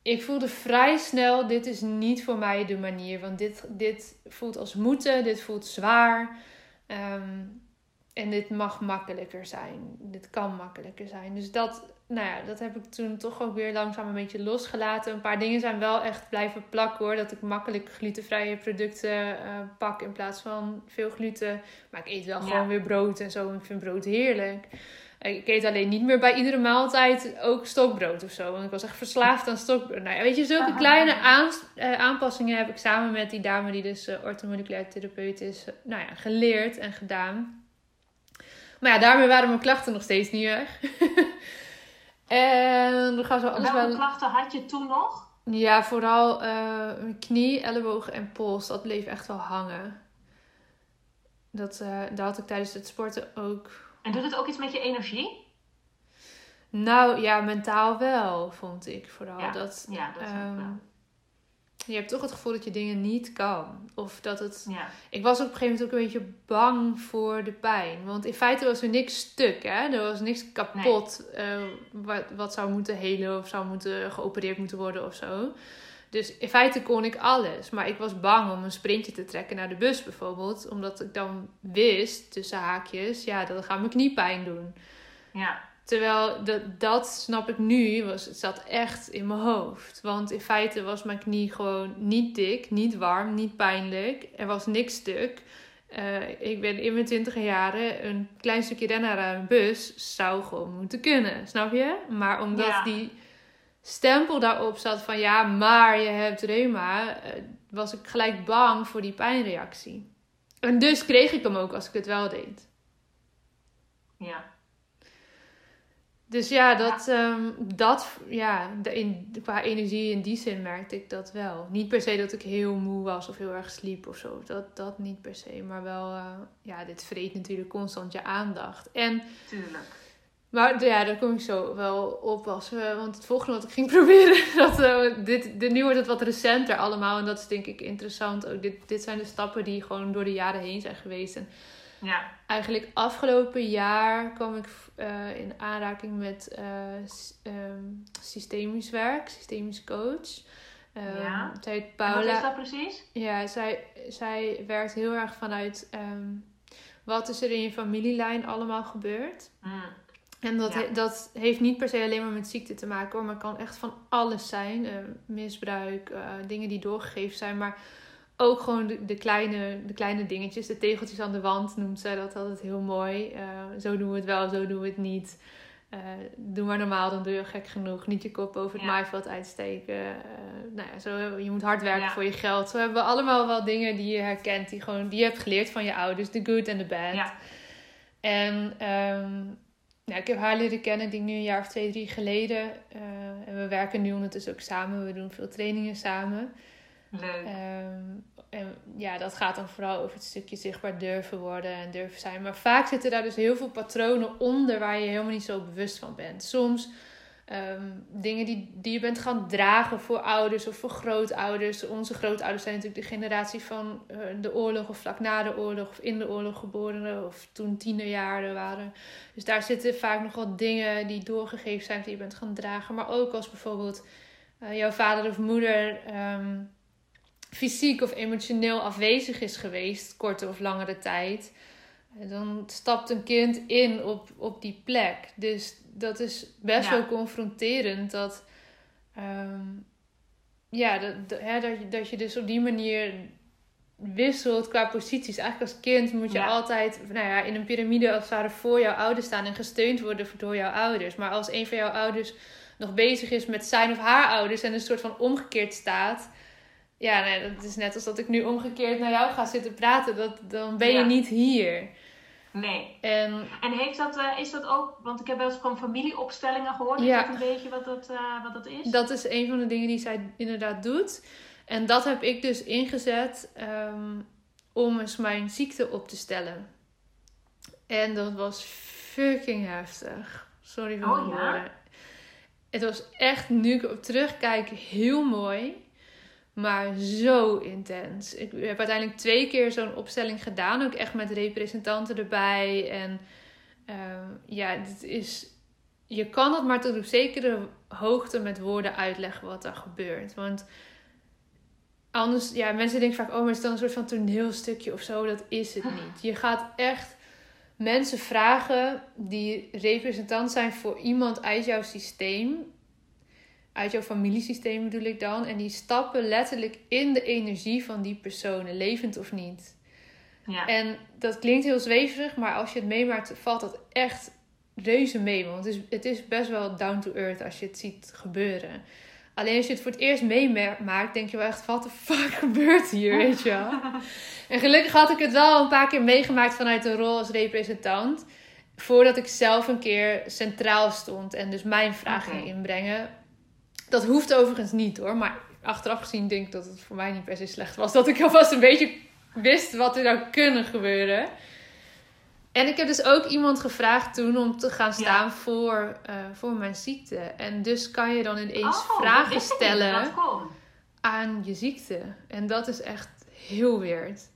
Ik voelde vrij snel, dit is niet voor mij de manier. Want dit, dit voelt als moeten, dit voelt zwaar. Ehm, en dit mag makkelijker zijn. Dit kan makkelijker zijn. Dus dat nou ja, dat heb ik toen toch ook weer langzaam een beetje losgelaten. Een paar dingen zijn wel echt blijven plakken hoor. Dat ik makkelijk glutenvrije producten uh, pak in plaats van veel gluten. Maar ik eet wel gewoon weer brood en zo. Ik vind brood heerlijk. Ik eet alleen niet meer bij iedere maaltijd ook stokbrood of zo. Want ik was echt verslaafd aan stokbrood. Nou ja, weet je, zulke kleine uh, aanpassingen heb ik samen met die dame die dus uh, orthomoleculair therapeut is, nou ja, geleerd en gedaan. Maar ja, daarmee waren mijn klachten nog steeds niet weg. <laughs> En dan gaan zo alles Welke klachten had je toen nog? Ja, vooral uh, knie, ellebogen en pols. Dat bleef echt wel hangen. Dat, uh, dat had ik tijdens het sporten ook. En doet het ook iets met je energie? Nou ja, mentaal wel, vond ik vooral. Ja, dat, ja, dat um, wel je hebt toch het gevoel dat je dingen niet kan. Of dat het. Ja. Ik was op een gegeven moment ook een beetje bang voor de pijn. Want in feite was er niks stuk. Hè? Er was niks kapot uh, wat, wat zou moeten helen of zou moeten geopereerd moeten worden of zo. Dus in feite kon ik alles. Maar ik was bang om een sprintje te trekken naar de bus bijvoorbeeld. Omdat ik dan wist, tussen haakjes, ja, dat gaat mijn knie pijn doen. Ja. Terwijl dat, dat snap ik nu, was, het zat echt in mijn hoofd. Want in feite was mijn knie gewoon niet dik, niet warm, niet pijnlijk. Er was niks stuk. Uh, ik ben in mijn twintig jaren een klein stukje rennen naar een bus zou gewoon moeten kunnen, snap je? Maar omdat die stempel daarop zat van ja, maar je hebt reuma, uh, was ik gelijk bang voor die pijnreactie. En dus kreeg ik hem ook als ik het wel deed. Ja. Dus ja, dat, ja. Um, dat ja, de, in, qua energie in die zin merkte ik dat wel. Niet per se dat ik heel moe was of heel erg sliep of zo. Dat, dat niet per se. Maar wel, uh, ja, dit vreet natuurlijk constant je aandacht. En, Tuurlijk. Maar ja, daar kom ik zo wel op. Als, uh, want het volgende wat ik ging <laughs> proberen, dat, uh, dit, dit, nu wordt het wat recenter allemaal. En dat is denk ik interessant ook. Dit, dit zijn de stappen die gewoon door de jaren heen zijn geweest. En, ja. Eigenlijk afgelopen jaar kwam ik uh, in aanraking met uh, um, systemisch werk, systemisch coach. Um, ja. Zij Paula, wat is dat precies? Ja, zij, zij werkt heel erg vanuit um, wat is er in je familielijn allemaal gebeurd. Mm. En dat, ja. he, dat heeft niet per se alleen maar met ziekte te maken hoor, maar kan echt van alles zijn. Uh, misbruik, dingen die doorgegeven zijn, maar ook gewoon de, de, kleine, de kleine dingetjes, de tegeltjes aan de wand noemt zij dat altijd heel mooi. Uh, zo doen we het wel, zo doen we het niet. doe maar normaal, dan doe je gek genoeg. Niet je kop over het ja. maaiveld uitsteken. Uh, nou ja, zo, je moet hard werken voor je geld. Zo hebben we allemaal wel dingen die je herkent, die, gewoon, die je hebt geleerd van je ouders. De good en de bad. Ja. En um, nou, ik heb haar leren kennen, die nu een jaar of twee, drie geleden. Uh, en we werken nu ondertussen ook samen. We doen veel trainingen samen. Leuk. Um, en ja, dat gaat dan vooral over het stukje zichtbaar durven worden en durven zijn. Maar vaak zitten daar dus heel veel patronen onder waar je helemaal niet zo bewust van bent. Soms um, dingen die, die je bent gaan dragen voor ouders of voor grootouders. Onze grootouders zijn natuurlijk de generatie van uh, de oorlog of vlak na de oorlog of in de oorlog geboren of toen tienerjaren waren. Dus daar zitten vaak nog wat dingen die doorgegeven zijn die je bent gaan dragen. Maar ook als bijvoorbeeld uh, jouw vader of moeder. Um, fysiek of emotioneel afwezig is geweest, korte of langere tijd, dan stapt een kind in op, op die plek. Dus dat is best wel confronterend dat, um, ja, dat, hè, dat, je, dat je dus op die manier wisselt qua posities. Eigenlijk als kind moet je altijd nou ja, in een piramide als het ware voor jouw ouders staan en gesteund worden door jouw ouders. Maar als een van jouw ouders nog bezig is met zijn of haar ouders en een soort van omgekeerd staat, ja, nee, dat is net als dat ik nu omgekeerd naar jou ga zitten praten. Dat, dan ben je niet hier. Nee. En, en heeft dat, uh, is dat ook, want ik heb wel eens van familieopstellingen gehoord. Ja. Is dat een beetje wat dat, uh, wat dat is? Dat is een van de dingen die zij inderdaad doet. En dat heb ik dus ingezet um, om eens mijn ziekte op te stellen. En dat was fucking heftig. Sorry voor oh, mijn ja? woorden. Het was echt, nu ik op terugkijk, heel mooi. Maar zo intens. Ik heb uiteindelijk twee keer zo'n opstelling gedaan. Ook echt met representanten erbij. En uh, ja, dit is. Je kan het maar tot op zekere hoogte met woorden uitleggen wat er gebeurt. Want anders, ja, mensen denken vaak: oh, maar is dan een soort van toneelstukje of zo. Dat is het niet. Je gaat echt mensen vragen die representant zijn voor iemand uit jouw systeem uit jouw familiesysteem bedoel ik dan. En die stappen letterlijk in de energie van die personen, levend of niet. Ja. En dat klinkt heel zweverig, maar als je het meemaakt, valt dat echt reuze mee. Want het is, het is best wel down to earth als je het ziet gebeuren. Alleen als je het voor het eerst meemaakt, denk je wel echt: wat de fuck <laughs> gebeurt hier, weet je wel? <laughs> en gelukkig had ik het wel een paar keer meegemaakt vanuit de rol als representant. Voordat ik zelf een keer centraal stond en dus mijn vragen ging inbrengen. Dat hoeft overigens niet hoor. Maar achteraf gezien denk ik dat het voor mij niet per se slecht was. Dat ik alvast een beetje wist wat er zou kunnen gebeuren. En ik heb dus ook iemand gevraagd toen om te gaan staan voor, uh, voor mijn ziekte. En dus kan je dan ineens oh, vragen stellen aan je ziekte. En dat is echt heel weird.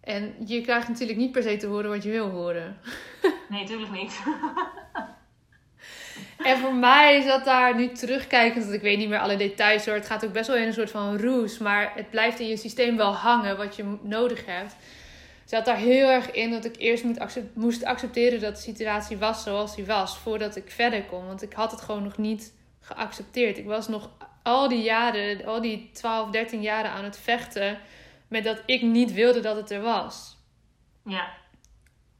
En je krijgt natuurlijk niet per se te horen wat je wil horen. <laughs> Nee, natuurlijk niet. <laughs> En voor mij dat daar nu terugkijkend, want ik weet niet meer alle details hoor. Het gaat ook best wel in een soort van roes, maar het blijft in je systeem wel hangen wat je nodig hebt. Zat daar heel erg in dat ik eerst moest accepteren dat de situatie was zoals die was, voordat ik verder kon. Want ik had het gewoon nog niet geaccepteerd. Ik was nog al die jaren, al die 12, 13 jaren aan het vechten met dat ik niet wilde dat het er was. Ja.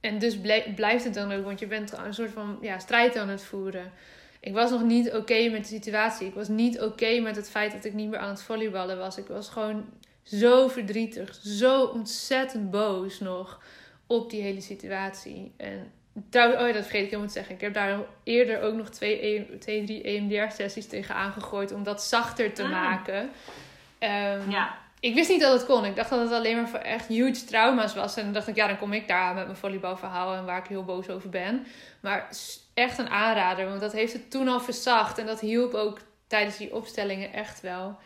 En dus blijft het dan ook, want je bent een soort van ja, strijd aan het voeren. Ik was nog niet oké met de situatie. Ik was niet oké met het feit dat ik niet meer aan het volleyballen was. Ik was gewoon zo verdrietig, zo ontzettend boos nog op die hele situatie. En trouwens, oh ja, dat vergeet ik helemaal te zeggen. Ik heb daar eerder ook nog twee, e twee drie EMDR-sessies tegen aangegooid om dat zachter te ah. maken. Um, ja ik wist niet dat het kon. Ik dacht dat het alleen maar voor echt huge trauma's was. En dan dacht ik, ja, dan kom ik daar met mijn volleybalverhaal en waar ik heel boos over ben. Maar echt een aanrader, want dat heeft het toen al verzacht. En dat hielp ook tijdens die opstellingen echt wel.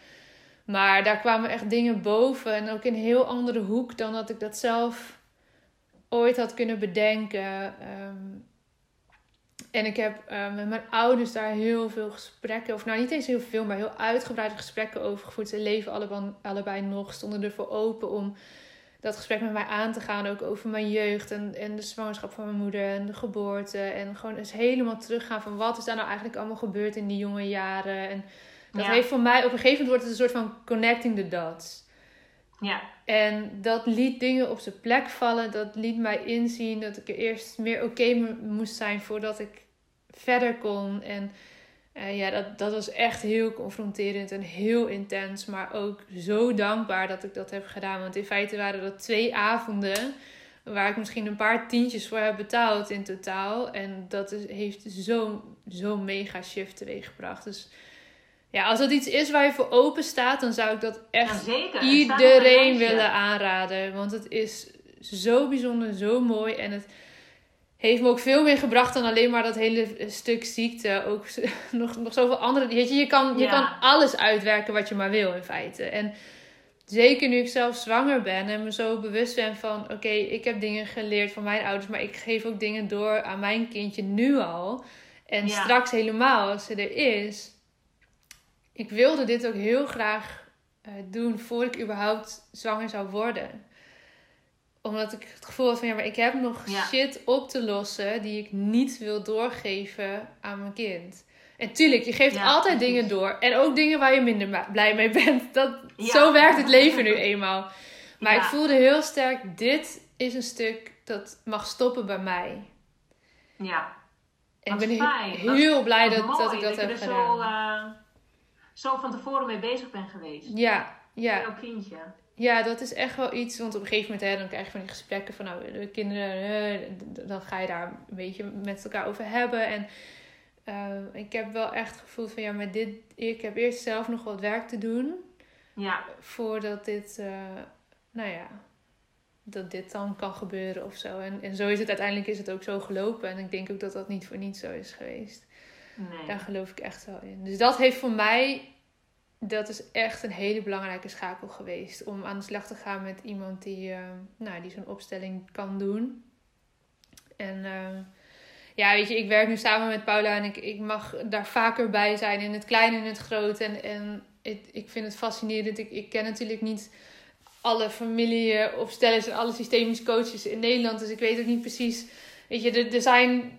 Maar daar kwamen echt dingen boven. En ook in een heel andere hoek dan dat ik dat zelf ooit had kunnen bedenken. Um, en ik heb uh, met mijn ouders daar heel veel gesprekken, of nou niet eens heel veel, maar heel uitgebreide gesprekken over gevoerd. Ze leven allebei, allebei nog, stonden ervoor open om dat gesprek met mij aan te gaan. Ook over mijn jeugd en, en de zwangerschap van mijn moeder en de geboorte. En gewoon eens helemaal teruggaan van wat is daar nou eigenlijk allemaal gebeurd in die jonge jaren. En dat heeft voor mij, op een gegeven moment wordt het een soort van connecting the dots. Ja. En dat liet dingen op zijn plek vallen. Dat liet mij inzien dat ik er eerst meer oké moest zijn voordat ik verder kon. En uh, ja, dat, dat was echt heel confronterend en heel intens. Maar ook zo dankbaar dat ik dat heb gedaan. Want in feite waren dat twee avonden waar ik misschien een paar tientjes voor heb betaald in totaal. En dat is, heeft zo'n zo mega shift teweeggebracht. Dus ja, als dat iets is waar je voor open staat, dan zou ik dat echt iedereen willen aanraden. Want het is zo bijzonder, zo mooi. En het heeft me ook veel meer gebracht dan alleen maar dat hele stuk ziekte. Ook <laughs> nog, nog zoveel andere. Weet je, je kan, je kan alles uitwerken wat je maar wil in feite. En zeker nu ik zelf zwanger ben en me zo bewust ben van: oké, ik heb dingen geleerd van mijn ouders, maar ik geef ook dingen door aan mijn kindje nu al. En straks helemaal als ze er is. Ik wilde dit ook heel graag uh, doen voordat ik überhaupt zwanger zou worden omdat ik het gevoel had van ja, maar ik heb nog shit op te lossen die ik niet wil doorgeven aan mijn kind. En tuurlijk, je geeft altijd dingen door. En ook dingen waar je minder blij mee bent. <laughs> Dat, Zo werkt het leven nu eenmaal. Maar ik voelde heel sterk, dit is een stuk dat mag stoppen bij mij. Ja. En ik ben heel, blij dat, dat ik dat, heb gedaan. Zo, uh, zo van tevoren mee bezig ben geweest. Ja, ja. Jouw kindje. Ja, dat is echt wel iets. Want op een gegeven moment hè, dan krijg je van die gesprekken van nou, de kinderen, dan ga je daar een beetje met elkaar over hebben. En uh, ik heb wel echt gevoeld van ja, met dit, ik heb eerst zelf nog wat werk te doen. Ja. Voordat dit, uh, nou ja, dat dit dan kan gebeuren of zo. En, en zo is het uiteindelijk is het ook zo gelopen. En ik denk ook dat dat niet voor niets zo is geweest. Nee. Daar geloof ik echt wel in. Dus dat heeft voor mij dat is echt een hele belangrijke schakel geweest. Om aan de slag te gaan met iemand die, uh, nou, die zo'n opstelling kan doen. En uh, ja, weet je, ik werk nu samen met Paula en ik, ik mag daar vaker bij zijn. In het klein en het groot. En, en het, ik vind het fascinerend. Ik, ik ken natuurlijk niet alle familieopstellers en alle systemisch coaches in Nederland. Dus ik weet ook niet precies. Weet je, er, er zijn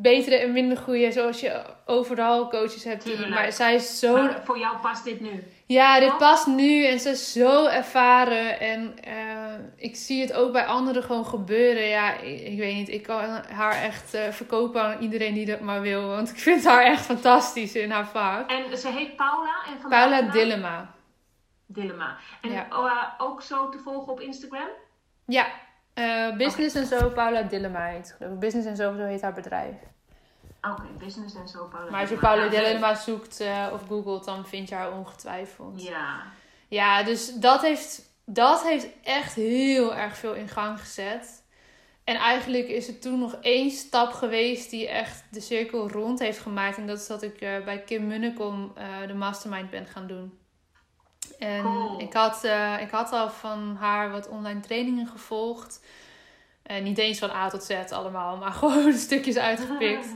betere en minder goede, zoals je overal coaches hebt. Maar zij is zo. Maar voor jou past dit nu? Ja, dit past nu en ze is zo ervaren. En uh, ik zie het ook bij anderen gewoon gebeuren. Ja, ik, ik weet niet. Ik kan haar echt uh, verkopen aan iedereen die dat maar wil. Want ik vind haar echt fantastisch in haar vak. En ze heet Paula? En van Paula Dillema. Dillema. En ja. uh, ook zo te volgen op Instagram? Ja, uh, business en zo, Paula Dillema heet Business en zo, zo heet haar bedrijf. Oké, Business en zo, Paula Maar als je Paula Dillema zoekt uh, of googelt, dan vind je haar ongetwijfeld. Ja. Ja, dus dat heeft, dat heeft echt heel erg veel in gang gezet. En eigenlijk is er toen nog één stap geweest die echt de cirkel rond heeft gemaakt. En dat is dat ik uh, bij Kim Munnekom de mastermind ben gaan doen. En cool. ik, had, uh, ik had al van haar wat online trainingen gevolgd. En niet eens van A tot Z allemaal, maar <laughs> gewoon stukjes uitgepikt.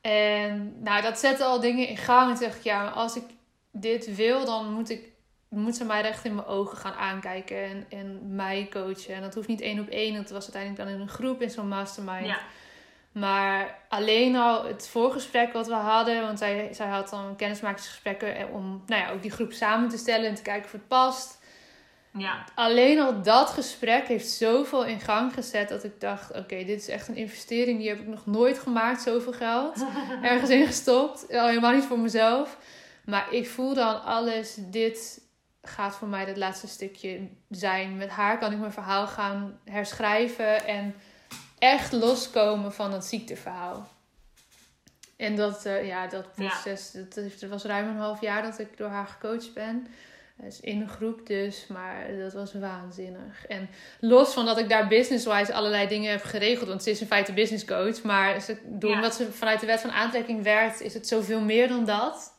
en nou, dat zette al dingen in gang. En toen dacht ik, ja, als ik dit wil, dan moet, ik, moet ze mij recht in mijn ogen gaan aankijken en, en mij coachen. En dat hoeft niet één op één. Dat was uiteindelijk dan in een groep in zo'n mastermind. Ja. Maar alleen al het voorgesprek wat we hadden, want zij, zij had dan kennismakingsgesprekken om nou ja, ook die groep samen te stellen en te kijken of het past. Ja. Alleen al dat gesprek heeft zoveel in gang gezet dat ik dacht: oké, dit is echt een investering die heb ik nog nooit gemaakt, zoveel geld <laughs> ergens in gestopt. Helemaal niet voor mezelf. Maar ik voel dan alles, dit gaat voor mij het laatste stukje zijn. Met haar kan ik mijn verhaal gaan herschrijven en echt loskomen van dat ziekteverhaal. En dat, uh, ja, dat proces, ja. dat, dat was ruim een half jaar dat ik door haar gecoacht ben. Dus in een groep dus, maar dat was waanzinnig. En los van dat ik daar business-wise allerlei dingen heb geregeld, want ze is in feite business coach, maar ze, door ja. omdat ze vanuit de wet van aantrekking werkt, is het zoveel meer dan dat.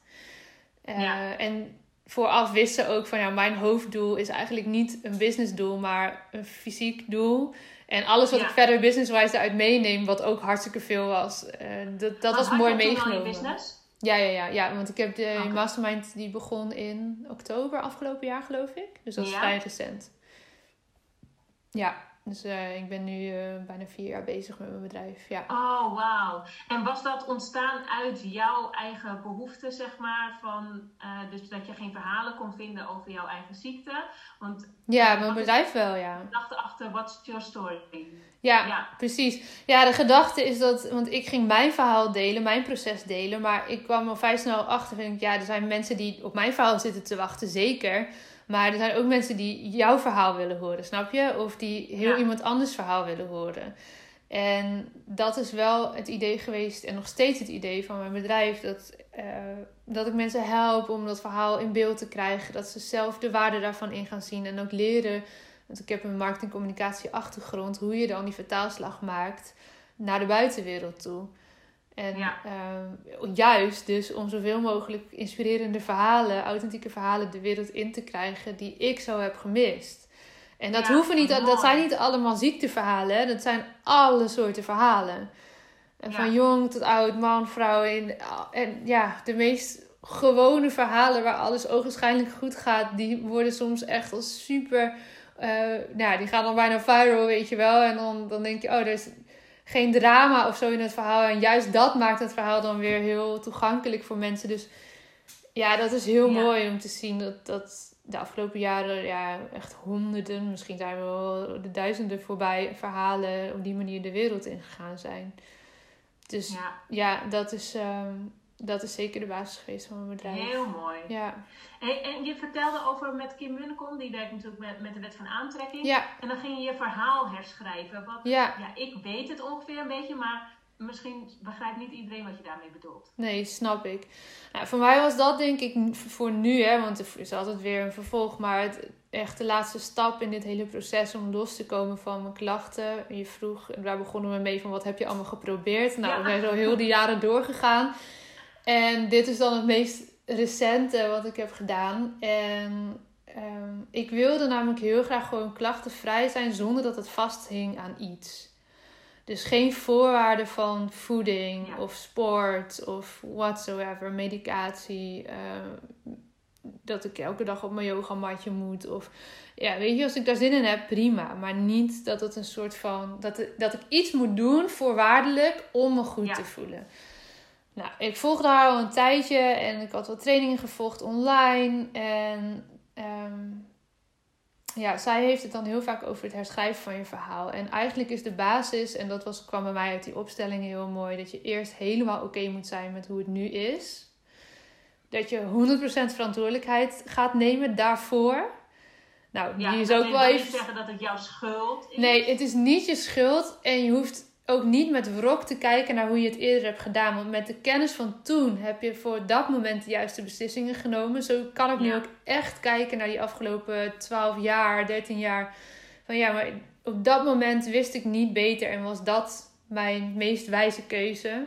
Uh, ja. En vooraf wisten ook van ja, mijn hoofddoel is eigenlijk niet een businessdoel, maar een fysiek doel. En alles wat Ja. ik verder business-wise eruit meeneem, wat ook hartstikke veel was, eh, dat, dat was mooi meegenomen. je business? Ja, ja, ja, ja, want ik heb de Oké. mastermind die begon in oktober afgelopen jaar, geloof ik. Dus dat is Ja. vrij recent. Ja, dus uh, ik ben nu uh, bijna vier jaar bezig met mijn bedrijf. Ja. Oh, wauw. En was dat ontstaan uit jouw eigen behoefte, zeg maar? Van, uh, dus dat je geen verhalen kon vinden over jouw eigen ziekte? Want, ja, mijn bedrijf wel, ja. De gedachte achter What's Your Story? Ja, ja, precies. Ja, de gedachte is dat, want ik ging mijn verhaal delen, mijn proces delen, maar ik kwam al vrij snel achter. En ja, er zijn mensen die op mijn verhaal zitten te wachten, zeker. Maar er zijn ook mensen die jouw verhaal willen horen, snap je? Of die heel iemand anders verhaal willen horen. En dat is wel het idee geweest en nog steeds het idee van mijn bedrijf. Dat, uh, dat ik mensen help om dat verhaal in beeld te krijgen. Dat ze zelf de waarde daarvan in gaan zien. En ook leren, want ik heb een marketingcommunicatie achtergrond. Hoe je dan die vertaalslag maakt naar de buitenwereld toe. En ja. Ehm, juist dus om zoveel mogelijk inspirerende verhalen, authentieke verhalen de wereld in te krijgen die ik zo heb gemist. En dat, hoeven niet, dat zijn niet allemaal ziekteverhalen, dat zijn alle soorten verhalen. En van jong tot oud, man, vrouw. En, en ja, de meest gewone verhalen waar alles ogenschijnlijk goed gaat, die worden soms echt als super. Uh, nou, die gaan dan bijna viral, weet je wel. En dan, dan denk je, oh, er is geen drama of zo in het verhaal. En juist dat maakt het verhaal dan weer heel toegankelijk voor mensen. Dus ja, dat is heel mooi om te zien dat, dat de afgelopen jaren ja, echt honderden, misschien zijn we wel de duizenden voorbij verhalen op die manier de wereld ingegaan zijn. Dus ja, ja dat is. Ehm, dat is zeker de basis geweest van mijn bedrijf. Heel mooi. Ja. En, en je vertelde over met Kim Munnekom, die werkt natuurlijk met, met de wet van aantrekking. Ja. En dan ging je je verhaal herschrijven. Wat, ja. ja. Ik weet het ongeveer een beetje, maar misschien begrijpt niet iedereen wat je daarmee bedoelt. Nee, snap ik. Nou, voor mij was dat denk ik voor nu, hè, want er is altijd weer een vervolg, maar het, echt de laatste stap in dit hele proces om los te komen van mijn klachten. Je vroeg, daar begonnen we mee van wat heb je allemaal geprobeerd? Nou, we zijn zo heel die jaren doorgegaan. En dit is dan het meest recente wat ik heb gedaan. En ehm, ik wilde namelijk heel graag gewoon klachtenvrij zijn zonder dat het vasthing aan iets. Dus geen voorwaarden van voeding of sport of whatsoever, medicatie. Ehm, dat ik elke dag op mijn yogamatje moet. Of ja, weet je, als ik daar zin in heb, prima. Maar niet dat het een soort van. dat, dat ik iets moet doen voorwaardelijk om me goed te voelen. Nou, ik volgde haar al een tijdje en ik had wat trainingen gevolgd online. En um, ja, zij heeft het dan heel vaak over het herschrijven van je verhaal. En eigenlijk is de basis, en dat was, kwam bij mij uit die opstelling heel mooi, dat je eerst helemaal oké moet zijn met hoe het nu is. Dat je 100% verantwoordelijkheid gaat nemen daarvoor. Nou, die is ook wel even. zeggen dat het jouw schuld is. Nee, het is niet je schuld. En je hoeft ook niet met wrok te kijken naar hoe je het eerder hebt gedaan. Want met de kennis van toen heb je voor dat moment de juiste beslissingen genomen. Zo kan ik nu ook echt kijken naar die afgelopen 12 jaar, 13 jaar. Van ja, maar op dat moment wist ik niet beter en was dat mijn meest wijze keuze.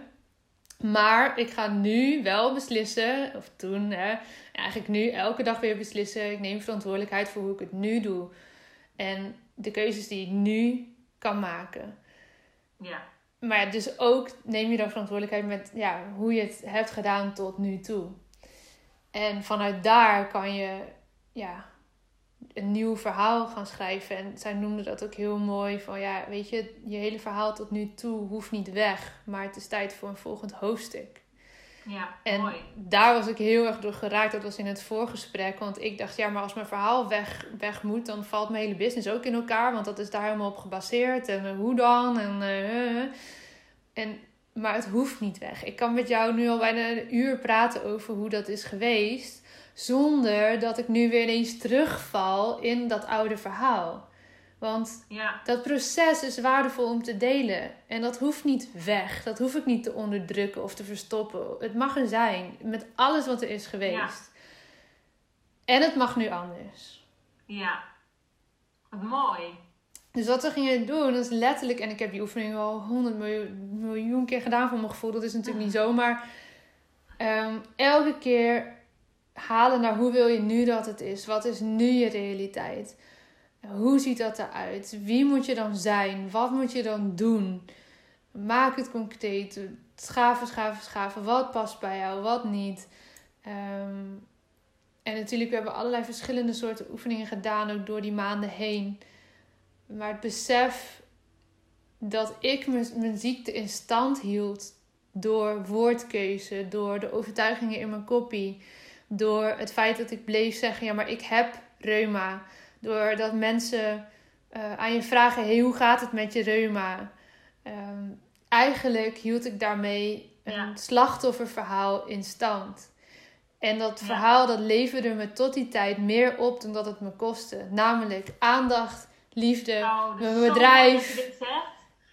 Maar ik ga nu wel beslissen, of toen, hè, eigenlijk nu elke dag weer beslissen. Ik neem verantwoordelijkheid voor hoe ik het nu doe. En de keuzes die ik nu kan maken. Ja. Maar dus ook neem je dan verantwoordelijkheid met ja, hoe je het hebt gedaan tot nu toe. En vanuit daar kan je ja, een nieuw verhaal gaan schrijven. En zij noemde dat ook heel mooi. Van ja, weet je, je hele verhaal tot nu toe hoeft niet weg. Maar het is tijd voor een volgend hoofdstuk. Ja, en mooi. daar was ik heel erg door geraakt. Dat was in het voorgesprek. Want ik dacht, ja, maar als mijn verhaal weg, weg moet, dan valt mijn hele business ook in elkaar. Want dat is daar helemaal op gebaseerd. En uh, hoe dan? En, uh, en, maar het hoeft niet weg. Ik kan met jou nu al bijna een uur praten over hoe dat is geweest. Zonder dat ik nu weer ineens terugval in dat oude verhaal. Want ja. dat proces is waardevol om te delen. En dat hoeft niet weg. Dat hoef ik niet te onderdrukken of te verstoppen. Het mag er zijn. Met alles wat er is geweest. Ja. En het mag nu anders. Ja. Wat mooi. Dus wat we gingen doen, dat is letterlijk... En ik heb die oefening al honderd miljoen, miljoen keer gedaan voor mijn gevoel. Dat is natuurlijk niet zomaar. Um, elke keer halen naar hoe wil je nu dat het is. Wat is nu je realiteit? Hoe ziet dat eruit? Wie moet je dan zijn? Wat moet je dan doen? Maak het concreet. Schaven, schaven, schaven. Wat past bij jou, wat niet. Ehm, en natuurlijk, we hebben allerlei verschillende soorten oefeningen gedaan, ook door die maanden heen. Maar het besef dat ik mijn ziekte in stand hield door woordkeuze, door de overtuigingen in mijn kopie, door het feit dat ik bleef zeggen: ja, maar ik heb reuma. Doordat mensen uh, aan je vragen: hey, hoe gaat het met je reuma? Ehm, eigenlijk hield ik daarmee een slachtofferverhaal in stand. En dat verhaal dat leverde me tot die tijd meer op dan dat het me kostte. Namelijk aandacht, liefde, oh, mijn bedrijf.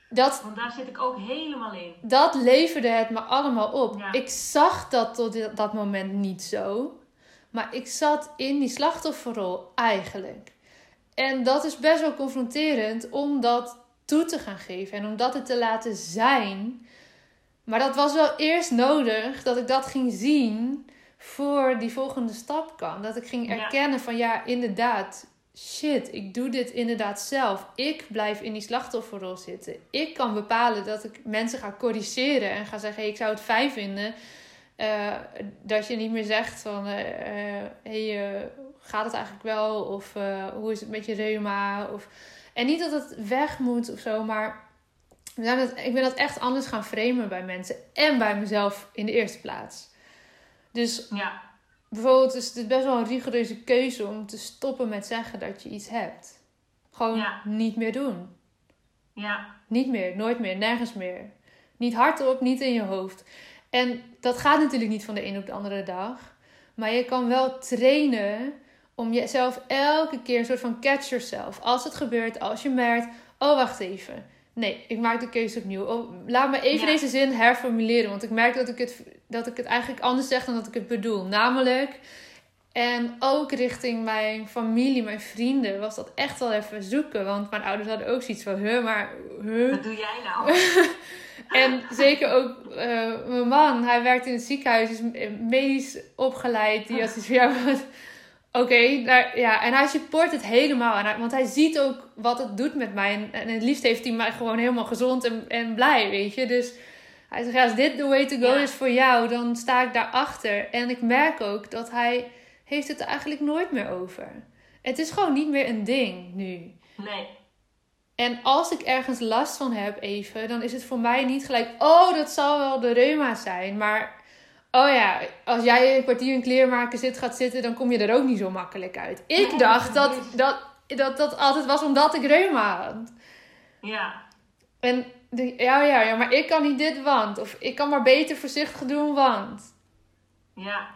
Dat, Want daar zit ik ook helemaal in. Dat leverde het me allemaal op. Ik zag dat tot dat moment niet zo. Maar ik zat in die slachtofferrol eigenlijk. En dat is best wel confronterend om dat toe te gaan geven en om dat het te laten zijn. Maar dat was wel eerst nodig dat ik dat ging zien voor die volgende stap kan. Dat ik ging erkennen van ja, inderdaad, shit, ik doe dit inderdaad zelf. Ik blijf in die slachtofferrol zitten. Ik kan bepalen dat ik mensen ga corrigeren en ga zeggen: hey, ik zou het fijn vinden. Uh, dat je niet meer zegt van, hé, uh, hey, gaat het eigenlijk wel? Of hoe is het met je reuma? Of... En niet dat het weg moet of zo, maar ik ben dat echt anders gaan framen bij mensen. En bij mezelf in de eerste plaats. Dus ja. bijvoorbeeld is het best wel een rigoureuze keuze om te stoppen met zeggen dat je iets hebt. Gewoon niet meer doen. Ja. Niet meer, nooit meer, nergens meer. Niet hardop, niet in je hoofd. En dat gaat natuurlijk niet van de een op de andere dag. Maar je kan wel trainen om jezelf elke keer een soort van catch yourself. Als het gebeurt, als je merkt, oh wacht even. Nee, ik maak de keuze opnieuw. Oh, laat me even deze zin herformuleren. Want ik merk dat ik, het, dat ik het eigenlijk anders zeg dan dat ik het bedoel. Namelijk, en ook richting mijn familie, mijn vrienden, was dat echt wel even zoeken. Want mijn ouders hadden ook zoiets van, huh, maar... Huh? Wat doe jij nou? <laughs> en zeker ook uh, mijn man, hij werkt in het ziekenhuis, is medisch opgeleid. Die had iets van, ja, Oké, ja, en hij support het helemaal. En want hij ziet ook wat het doet met mij. En, het liefst heeft hij mij gewoon helemaal gezond en, en blij, weet je. Dus hij zegt, ja, als dit the way to go is voor jou, dan sta ik daarachter. En ik merk ook dat hij heeft het eigenlijk nooit meer over. Het is gewoon niet meer een ding nu. Nee. En als ik ergens last van heb even, dan is het voor mij niet gelijk... Oh, dat zal wel de reuma zijn. Maar oh ja, als jij een kwartier in kleermaken zit, gaat zitten, dan kom je er ook niet zo makkelijk uit. Ik dacht dat, dat, dat dat altijd was omdat ik reuma had. Ja. En ja, ja, ja, maar ik kan niet dit, want. Of ik kan maar beter voorzichtig doen, want. Ja.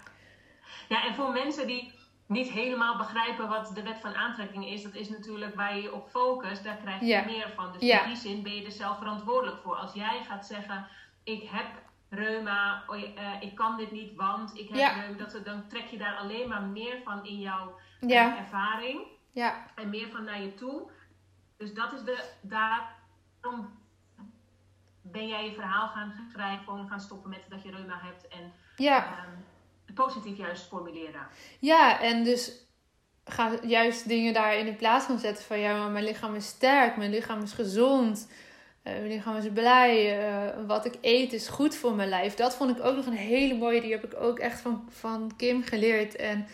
Ja, en voor mensen die niet helemaal begrijpen wat de wet van aantrekking is, dat is natuurlijk waar je op focust, daar krijg je meer van. Dus in die zin ben je er zelf verantwoordelijk voor. Als jij gaat zeggen, ik heb reuma, oh, uh, ik kan dit niet, want ik heb ja. reuma. Dat, dan trek je daar alleen maar meer van in jouw uh, ervaring. Ja. En meer van naar je toe. Dus dat is de, daarom ben jij je verhaal gaan schrijven, gewoon gaan stoppen met dat je reuma hebt. En ja. um, positief juist formuleren. Ja, en dus ga juist dingen daar in de plaats gaan zetten van ja, maar mijn lichaam is sterk, mijn lichaam is gezond. Uh, mijn lichaam is blij. Uh, wat ik eet is goed voor mijn lijf. Dat vond ik ook nog een hele mooie. Die heb ik ook echt van, van Kim geleerd. En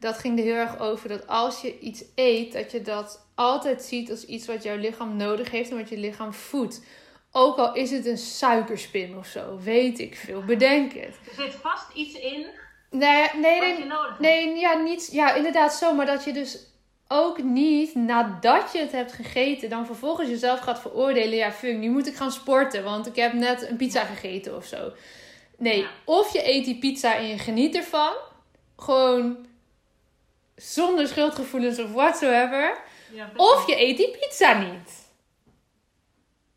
dat ging er heel erg over dat als je iets eet, dat je dat altijd ziet als iets wat jouw lichaam nodig heeft en wat je lichaam voedt. Ook al is het een suikerspin of zo, weet ik veel. Bedenk het. Er zit vast iets in. Nee, nee, nee, nee, ja, niet, ja, inderdaad zo. Maar dat je dus ook niet nadat je het hebt gegeten, dan vervolgens jezelf gaat veroordelen. Ja, funk, nu moet ik gaan sporten, want ik heb net een pizza gegeten of zo. Nee, of je eet die pizza en je geniet ervan. Gewoon zonder schuldgevoelens of whatsoever. Ja, of je eet die pizza niet.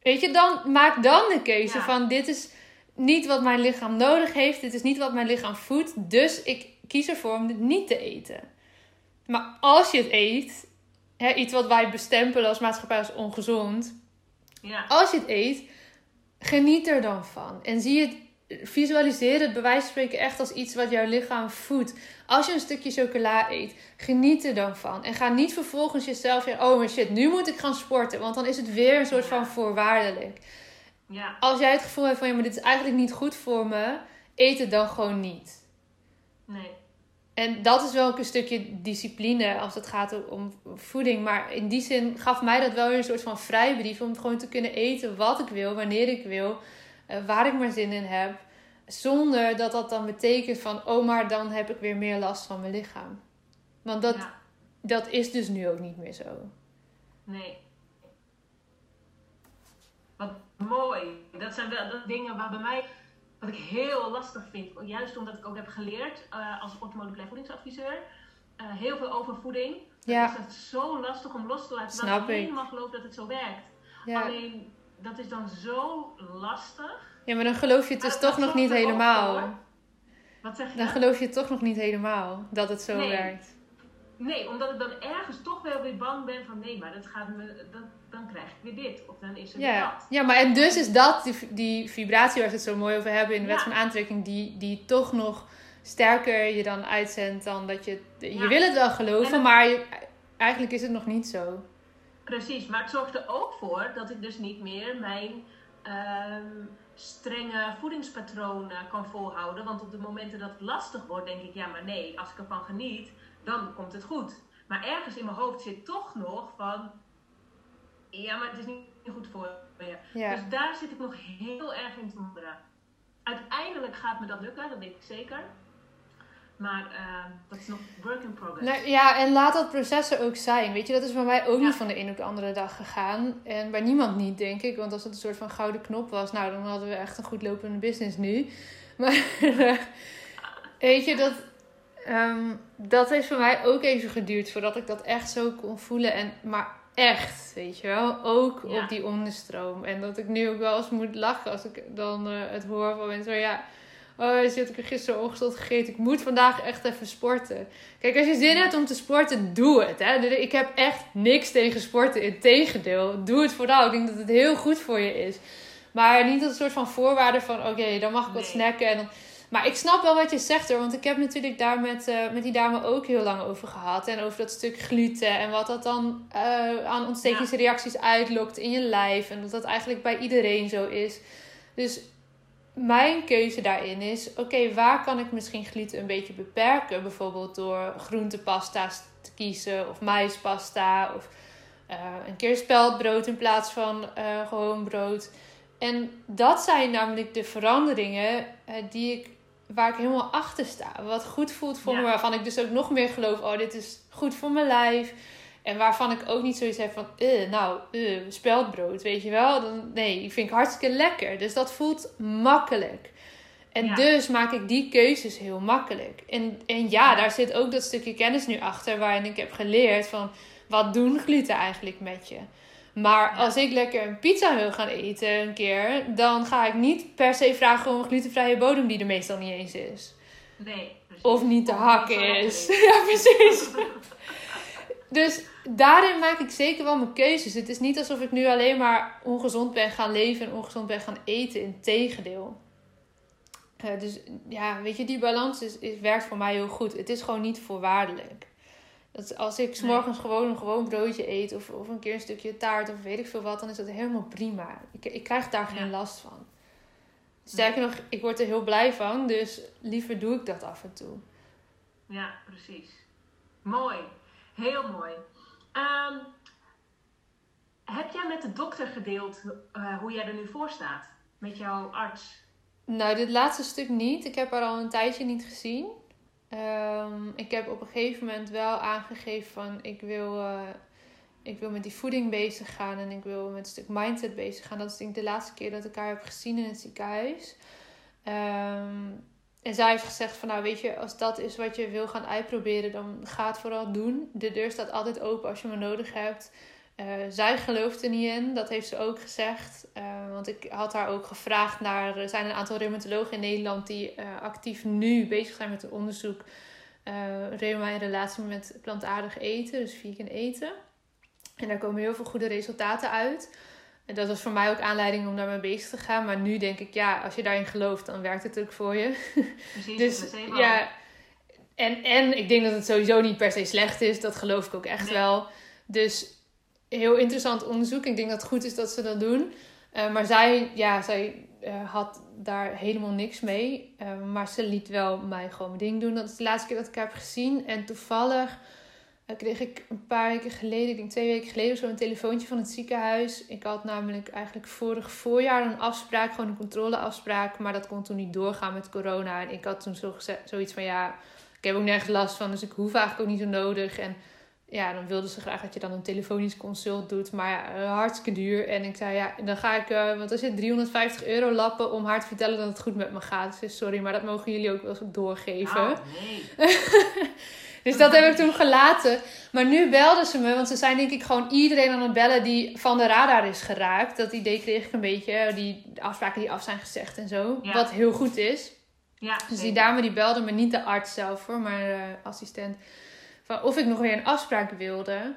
Weet je, dan maak dan de keuze van dit is niet wat mijn lichaam nodig heeft. Dit is niet wat mijn lichaam voedt. Dus ik kies ervoor om dit niet te eten. Maar als je het eet, hè, iets wat wij bestempelen als maatschappij als ongezond. Ja. Als je het eet, geniet er dan van. En zie het, visualiseer het bij wijze van spreken echt als iets wat jouw lichaam voedt. Als je een stukje chocola eet, geniet er dan van. En ga niet vervolgens jezelf zeggen, oh maar shit, nu moet ik gaan sporten. Want dan is het weer een soort van voorwaardelijk. Ja. Als jij het gevoel hebt van, ja maar dit is eigenlijk niet goed voor me, eet het dan gewoon niet. Nee. En dat is wel ook een stukje discipline als het gaat om voeding. Maar in die zin gaf mij dat wel weer een soort van vrijbrief om gewoon te kunnen eten wat ik wil, wanneer ik wil, uh, waar ik maar zin in heb. Zonder dat dat dan betekent van, oh, maar dan heb ik weer meer last van mijn lichaam. Want dat, dat is dus nu ook niet meer zo. Nee. Wat mooi. Dat zijn wel dat dingen waar bij mij, wat ik heel lastig vind, juist omdat ik ook heb geleerd uh, als orthomoleculair voedingsadviseur, uh, heel veel over voeding. Ja. is het zo lastig om los te laten. Snap ik. helemaal geloof dat het zo werkt. Ja. Alleen, dat is dan zo lastig. Ja, maar dan geloof je het dus toch nog niet helemaal. Wat zeg je? Dan geloof je het toch nog niet helemaal dat het zo werkt. Nee, omdat ik dan ergens toch wel weer bang ben van nee, maar dat gaat me, dat, dan krijg ik weer dit. Of dan is het ja. dat. Ja, maar en dus is dat die, die vibratie waar ze het zo mooi over hebben in de wet van aantrekking, die, die toch nog sterker je dan uitzendt dan dat je... Je wil het wel geloven, maar eigenlijk is het nog niet zo. Precies, maar het zorgt er ook voor dat ik dus niet meer mijn ehm, strenge voedingspatronen kan volhouden. Want op de momenten dat het lastig wordt, denk ik, ja maar nee, als ik ervan geniet dan komt het goed. Maar ergens in mijn hoofd zit toch nog van, ja, maar het is niet goed voor je. Dus daar zit ik nog heel erg in te modderen. Uiteindelijk gaat me dat lukken, dat weet ik zeker. Maar uh, dat is nog work in progress. Nou, ja, en laat dat proces er ook zijn. Weet je, dat is bij mij ook niet van de een op de andere dag gegaan. En bij niemand niet, denk ik. Want als het een soort van gouden knop was, nou, dan hadden we echt een goed lopende business nu. Maar <laughs> weet je, dat, Ehm, dat heeft voor mij ook even geduurd voordat ik dat echt zo kon voelen. En, maar echt, weet je wel. Ook op die onderstroom. En dat ik nu ook wel eens moet lachen als ik dan uh, het hoor van mensen. Van, ja, oh, je zit ik gisteren ochtend gegeten. Ik moet vandaag echt even sporten. Kijk, als je zin hebt om te sporten, doe het. Hè? Ik heb echt niks tegen sporten. Integendeel, doe het vooral. Ik denk dat het heel goed voor je is. Maar niet als een soort van voorwaarde van... Oké, dan mag ik wat snacken en dan maar ik snap wel wat je zegt hoor. Want ik heb natuurlijk daar met, uh, met die dame ook heel lang over gehad. En over dat stuk gluten. En wat dat dan uh, aan ontstekingsreacties uitlokt in je lijf. En dat dat eigenlijk bij iedereen zo is. Dus mijn keuze daarin is: oké, waar kan ik misschien gluten een beetje beperken? Bijvoorbeeld door groentepasta's te kiezen. Of maispasta. Of uh, een keer speldbrood in plaats van gewoon brood. En dat zijn namelijk de veranderingen die ik waar ik helemaal achter sta. Wat goed voelt voor me. Waarvan ik dus ook nog meer geloof. Oh, dit is goed voor mijn lijf. En waarvan ik ook niet zoiets heb van. Uh, nou, uh, speldbrood. Weet je wel. Dan, nee, vind ik hartstikke lekker. Dus dat voelt makkelijk. En dus maak ik die keuzes heel makkelijk. En, en ja, daar zit ook dat stukje kennis nu achter. Waarin ik heb geleerd van. Wat doen gluten eigenlijk met je? Maar als ik lekker een pizza wil gaan eten een keer, dan ga ik niet per se vragen om een glutenvrije bodem die er meestal niet eens is. Nee. Of niet te hakken is. <laughs> ja, precies. dus daarin maak ik zeker wel mijn keuzes. Het is niet alsof ik nu alleen maar ongezond ben gaan leven en ongezond ben gaan eten. Integendeel. Uh, dus ja, weet je, die balans is, is, werkt voor mij heel goed. Het is gewoon niet voorwaardelijk. Dat als ik s'morgens gewoon een gewoon broodje eet of, of een keer een stukje taart of weet ik veel wat, dan is dat helemaal prima. Ik, ik krijg daar geen last van. Sterker nog, ik word er heel blij van, dus liever doe ik dat af en toe. Ja, precies. Mooi. Heel mooi. Ehm, heb jij met de dokter gedeeld uh, hoe jij er nu voor staat? Met jouw arts? Nou, dit laatste stuk niet. Ik heb haar al een tijdje niet gezien. Um, ik heb op een gegeven moment wel aangegeven van ik wil, uh, ik wil met die voeding bezig gaan en ik wil met een stuk mindset bezig gaan. Dat is denk ik de laatste keer dat ik haar heb gezien in het ziekenhuis. Um, en zij heeft gezegd van nou weet je, als dat is wat je wil gaan uitproberen, dan ga het vooral doen. De deur staat altijd open als je me nodig hebt. Uh, zij gelooft er niet in, dat heeft ze ook gezegd. Uh, want ik had haar ook gevraagd naar. Er zijn een aantal reumatologen in Nederland die uh, actief nu bezig zijn met een onderzoek. reuma in relatie met plantaardig eten, dus vegan eten. En daar komen heel veel goede resultaten uit. En dat was voor mij ook aanleiding om daarmee bezig te gaan. Maar nu denk ik, ja, als je daarin gelooft, dan werkt het ook voor je. Precies, <laughs> dus ja. En, en ik denk dat het sowieso niet per se slecht is. Dat geloof ik ook echt wel. Dus heel interessant onderzoek. Ik denk dat het goed is dat ze dat doen. Eh, maar zij, ja, zij uh, had daar helemaal niks mee. Uh, maar ze liet wel mij gewoon mijn ding doen. Dat is de laatste keer dat ik haar heb gezien. En toevallig kreeg ik een paar weken geleden, ik denk twee weken geleden, zo een telefoontje van het ziekenhuis. Ik had namelijk eigenlijk vorig voorjaar een afspraak, gewoon een controleafspraak. Maar dat kon toen niet doorgaan met corona. En ik had toen zo zoiets van ja, ik heb ook nergens last van, dus ik hoef eigenlijk ook niet zo nodig. En ja, dan wilden ze graag dat je dan een telefonisch consult doet. Maar ja, eh, hartstikke duur. En ik zei, ja, dan ga ik, uh, want er zit 350 euro lappen om haar te vertellen dat het goed met me gaat. Dus sorry, maar dat mogen jullie ook wel eens doorgeven. Oh, nee. <laughs> dus dat heb ik toen gelaten. Maar nu belden ze me, want ze zijn denk ik gewoon iedereen aan het bellen die van de radar is geraakt. Dat idee kreeg ik een beetje, die afspraken die af zijn gezegd en zo. Wat heel goed is. Ja, dus die dame die belde me, niet de arts zelf hoor, maar de assistent van of ik nog weer een afspraak wilde.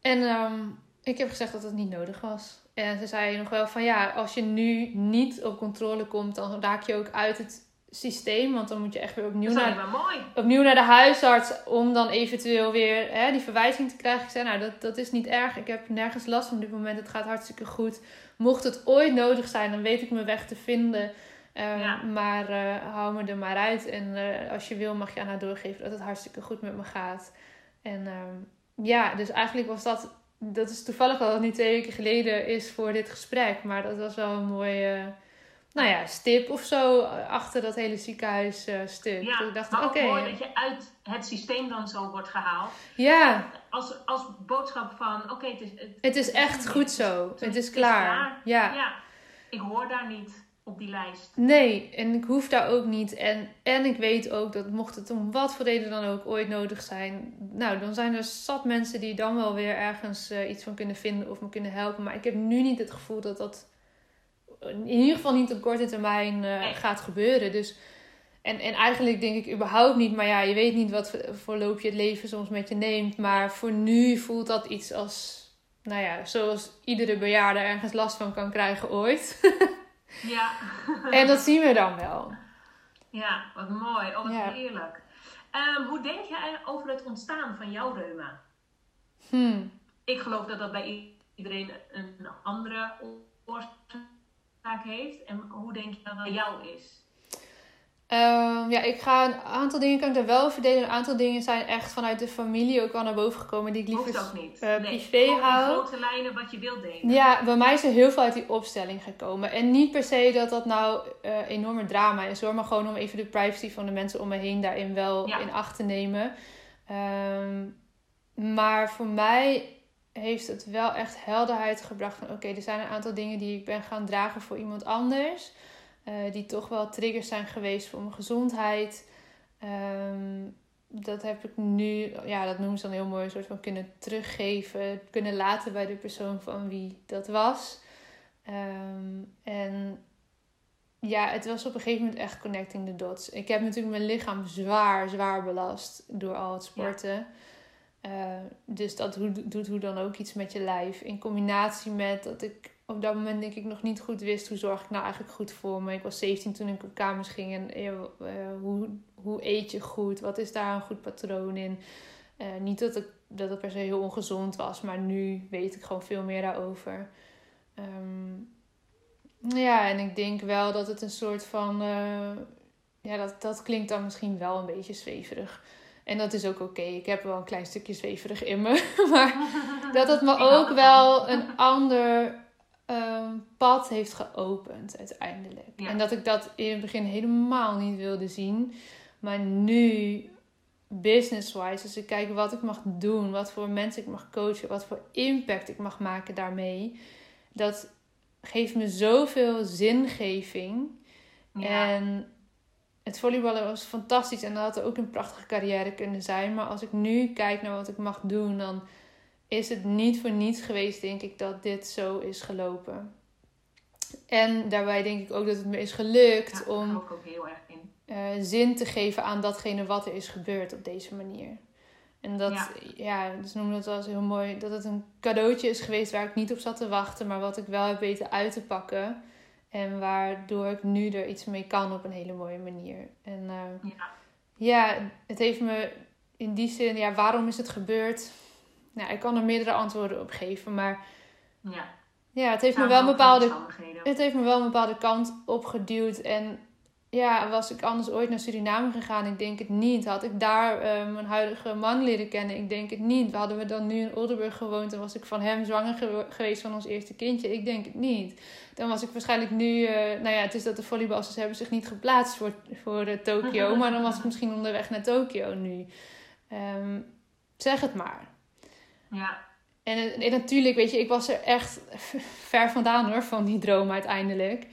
En um, ik heb gezegd dat het niet nodig was. En ze zei nog wel van ja, als je nu niet op controle komt, dan raak je ook uit het systeem. Want dan moet je echt weer opnieuw, naar, opnieuw naar de huisarts om dan eventueel weer hè, die verwijzing te krijgen. Ik zei, nou dat, dat is niet erg. Ik heb nergens last van op dit moment. Het gaat hartstikke goed. Mocht het ooit nodig zijn, dan weet ik mijn weg te vinden. Ehm, maar uh, hou me er maar uit. En uh, als je wil, mag je aan haar doorgeven dat het hartstikke goed met me gaat. En um, ja, dus eigenlijk was dat. Dat is toevallig al dat niet twee weken geleden is voor dit gesprek. Maar dat was wel een mooie. Nou ja, stip of zo achter dat hele ziekenhuisstuk. Ja, dus ik dacht, oké. Okay, mooi dat je uit het systeem dan zo wordt gehaald. Ja. Als, als boodschap van, oké, het is... Het, het is echt goed zo. Het, is klaar. klaar. Ja. ja. Ik hoor daar niet op die lijst. Nee, en ik hoef daar ook niet. En, en ik weet ook dat mocht het om wat voor reden dan ook ooit nodig zijn. Nou, dan zijn er zat mensen die dan wel weer ergens uh, iets van kunnen vinden of me kunnen helpen. Maar ik heb nu niet het gevoel dat dat in ieder geval niet op korte termijn uh, gaat gebeuren. Dus, en, en eigenlijk denk ik überhaupt niet. Maar ja, je weet niet wat voor loopje het leven soms met je neemt. Maar voor nu voelt dat iets als... Nou ja, zoals iedere bejaarde ergens last van kan krijgen ooit. <laughs> Ja. <laughs> en dat zien we dan wel. Ja, wat mooi. Oh, wat ja. heerlijk. Um, hoe denk jij over het ontstaan van jouw reuma? Hmm. Ik geloof dat dat bij iedereen een andere oorzaak heeft. En hoe denk je dat dat bij jou is? Um, ja, ik ga een aantal dingen kan ik er wel verdelen. Een aantal dingen zijn echt vanuit de familie ook al naar boven gekomen. Die ik liever ook niet. Uh, nee, privé hou. grote lijnen wat je wilt delen. Ja, bij mij is er heel veel uit die opstelling gekomen. En niet per se dat dat nou uh, enorme drama is hoor. Maar gewoon om even de privacy van de mensen om me heen daarin wel in acht te nemen. Um, maar voor mij heeft het wel echt helderheid gebracht van... Oké, er zijn een aantal dingen die ik ben gaan dragen voor iemand anders... Uh, die toch wel triggers zijn geweest voor mijn gezondheid. Um, dat heb ik nu, ja, dat noemen ze dan heel mooi, een soort van kunnen teruggeven, kunnen laten bij de persoon van wie dat was. Um, en ja, het was op een gegeven moment echt connecting the dots. Ik heb natuurlijk mijn lichaam zwaar, zwaar belast door al het sporten. Ja. Uh, dus dat doet hoe dan ook iets met je lijf. In combinatie met dat ik op dat moment denk ik nog niet goed wist hoe zorg ik nou eigenlijk goed voor me. Ik was 17 toen ik op kamers ging en uh, hoe, hoe eet je goed? Wat is daar een goed patroon in? Uh, niet dat, ik, dat het per se heel ongezond was, maar nu weet ik gewoon veel meer daarover. Um, ja, en ik denk wel dat het een soort van. Uh, ja, dat, dat klinkt dan misschien wel een beetje zweverig. En dat is ook oké. Okay. Ik heb wel een klein stukje zweverig in me. <laughs> maar <laughs> dat het me ook wel een ander um, pad heeft geopend uiteindelijk. En dat ik dat in het begin helemaal niet wilde zien. Maar nu, business-wise, als ik kijk wat ik mag doen, wat voor mensen ik mag coachen, wat voor impact ik mag maken daarmee, dat geeft me zoveel zingeving. En het volleyballen was fantastisch en dat had ook een prachtige carrière kunnen zijn. Maar als ik nu kijk naar wat ik mag doen, dan is het niet voor niets geweest, denk ik, dat dit zo is gelopen. En daarbij denk ik ook dat het me is gelukt om ook heel erg in. Uh, zin te geven aan datgene wat er is gebeurd op deze manier. En dat, ja, ja dus noemen het wel eens heel mooi, dat het een cadeautje is geweest waar ik niet op zat te wachten, maar wat ik wel heb weten uit te pakken. En waardoor ik nu er iets mee kan op een hele mooie manier. En uh, ja. ja, het heeft me in die zin, ja, waarom is het gebeurd? Nou, ik kan er meerdere antwoorden op geven, maar ja. ja, het heeft, me wel een bepaalde, het heeft me wel een bepaalde kant opgeduwd. En ja, was ik anders ooit naar Suriname gegaan? Ik denk het niet. Had ik daar uh, mijn huidige man leren kennen? Ik denk het niet. Hadden we dan nu in Oldenburg gewoond en was ik van hem zwanger geweest van ons eerste kindje? Ik denk het niet. Dan was ik waarschijnlijk nu, uh, nou ja, het is dat de volleybalsters hebben zich niet geplaatst voor, voor uh, Tokio, <laughs> maar dan was ik misschien onderweg naar Tokio nu. Um, zeg het maar. Ja. En, en natuurlijk, weet je, ik was er echt ver vandaan hoor, van die droom uiteindelijk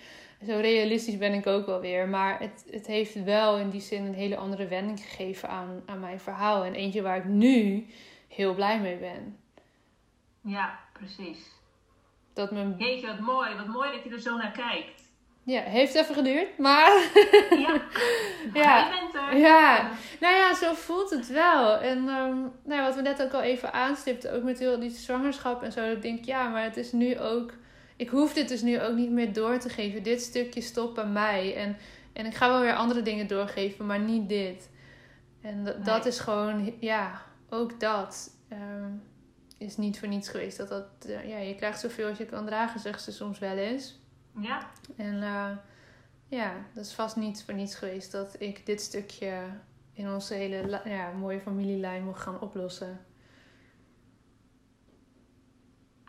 zo realistisch ben ik ook wel weer. Maar het, het heeft wel in die zin een hele andere wending gegeven aan, aan mijn verhaal. En eentje waar ik nu heel blij mee ben. Ja, precies. Dat mijn... Jeetje, wat mooi. Wat mooi dat je er zo naar kijkt. Ja, heeft even geduurd, maar... Ja, <laughs> ja. je bent er. Ja, nou ja, zo voelt het wel. En um, nou, wat we net ook al even aanstipten, ook met heel die zwangerschap en zo. Dat ik denk, ja, maar het is nu ook ik hoef dit dus nu ook niet meer door te geven. Dit stukje stopt bij mij. En, en ik ga wel weer andere dingen doorgeven, maar niet dit. En dat, dat is gewoon, ja, ook dat ehm, is niet voor niets geweest. Dat dat, uh, ja, je krijgt zoveel als je kan dragen, zegt ze soms wel eens. Ja. En uh, ja, dat is vast niet voor niets geweest dat ik dit stukje in onze hele ja, mooie familielijn mocht gaan oplossen.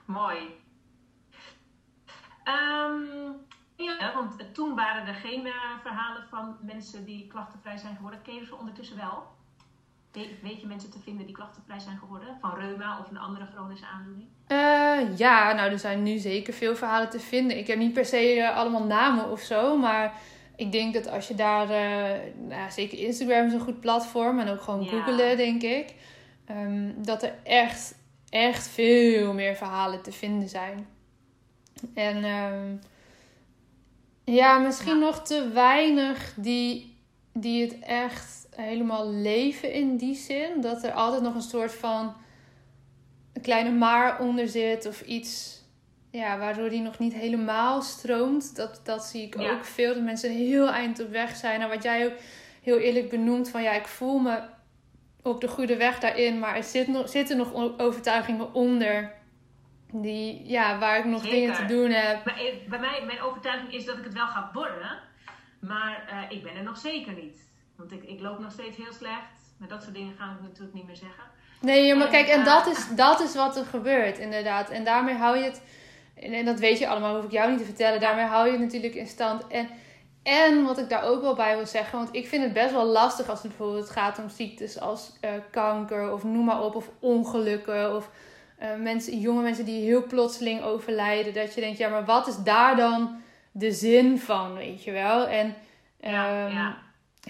Mooi. Um, ja, want toen waren er geen uh, verhalen van mensen die klachtenvrij zijn geworden. Ken je ze ondertussen wel? Weet je mensen te vinden die klachtenvrij zijn geworden? Van reuma of een andere chronische aandoening? Uh, ja, nou er zijn nu zeker veel verhalen te vinden. Ik heb niet per se uh, allemaal namen of zo, maar ik denk dat als je daar, nou, zeker Instagram is een goed platform en ook gewoon ja. googelen, denk ik, um, dat er echt, echt veel meer verhalen te vinden zijn. En um, ja, misschien nog te weinig die, die het echt helemaal leven in die zin. Dat er altijd nog een soort van een kleine maar onder zit of iets ja, waardoor die nog niet helemaal stroomt. Dat, dat zie ik ook veel. Dat mensen heel eind op weg zijn. En wat jij ook heel eerlijk benoemt van ja, ik voel me op de goede weg daarin, maar er zit nog, zitten nog overtuigingen onder die, ja, waar ik nog dingen te doen heb. Maar, eh, bij mij, mijn overtuiging is dat ik het wel ga worden. Maar uh, ik ben er nog zeker niet. Want ik, ik loop nog steeds heel slecht. Maar dat soort dingen ga ik natuurlijk niet meer zeggen. Nee, maar kijk, en uh, dat, is, <laughs> dat is wat er gebeurt, inderdaad. En daarmee hou je het, en, en, dat weet je allemaal, hoef ik jou niet te vertellen. Daarmee hou je het natuurlijk in stand. En, en wat ik daar ook wel bij wil zeggen, want ik vind het best wel lastig als het bijvoorbeeld gaat om ziektes als uh, kanker of noem maar op, of ongelukken of uh, mensen, jonge mensen die heel plotseling overlijden. Dat je denkt, ja, maar wat is daar dan de zin van, weet je wel? En ja, um, ja.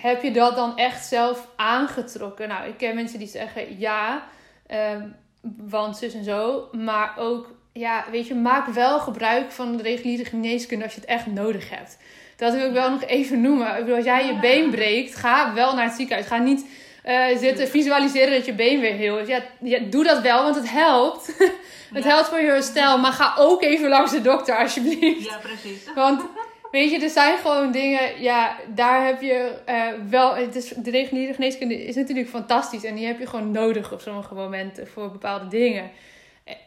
Heb je dat dan echt zelf aangetrokken? Nou, ik ken mensen die zeggen ja, um, want zus en zo. Maar ook, ja, weet je, maak wel gebruik van de reguliere geneeskunde als je het echt nodig hebt. Dat wil ik wel nog even noemen. Ik bedoel, als jij je been breekt, ga wel naar het ziekenhuis. Ga niet uh, zitten visualiseren dat je been weer heel is. Ja, ja, doe dat wel, want het helpt. <laughs> het helpt voor je herstel. Maar ga ook even langs de dokter, alsjeblieft. Ja, precies. Want weet je, er zijn gewoon dingen, ja, daar heb je uh, wel. Het is, de reguliere geneeskunde is natuurlijk fantastisch. En die heb je gewoon nodig op sommige momenten voor bepaalde dingen.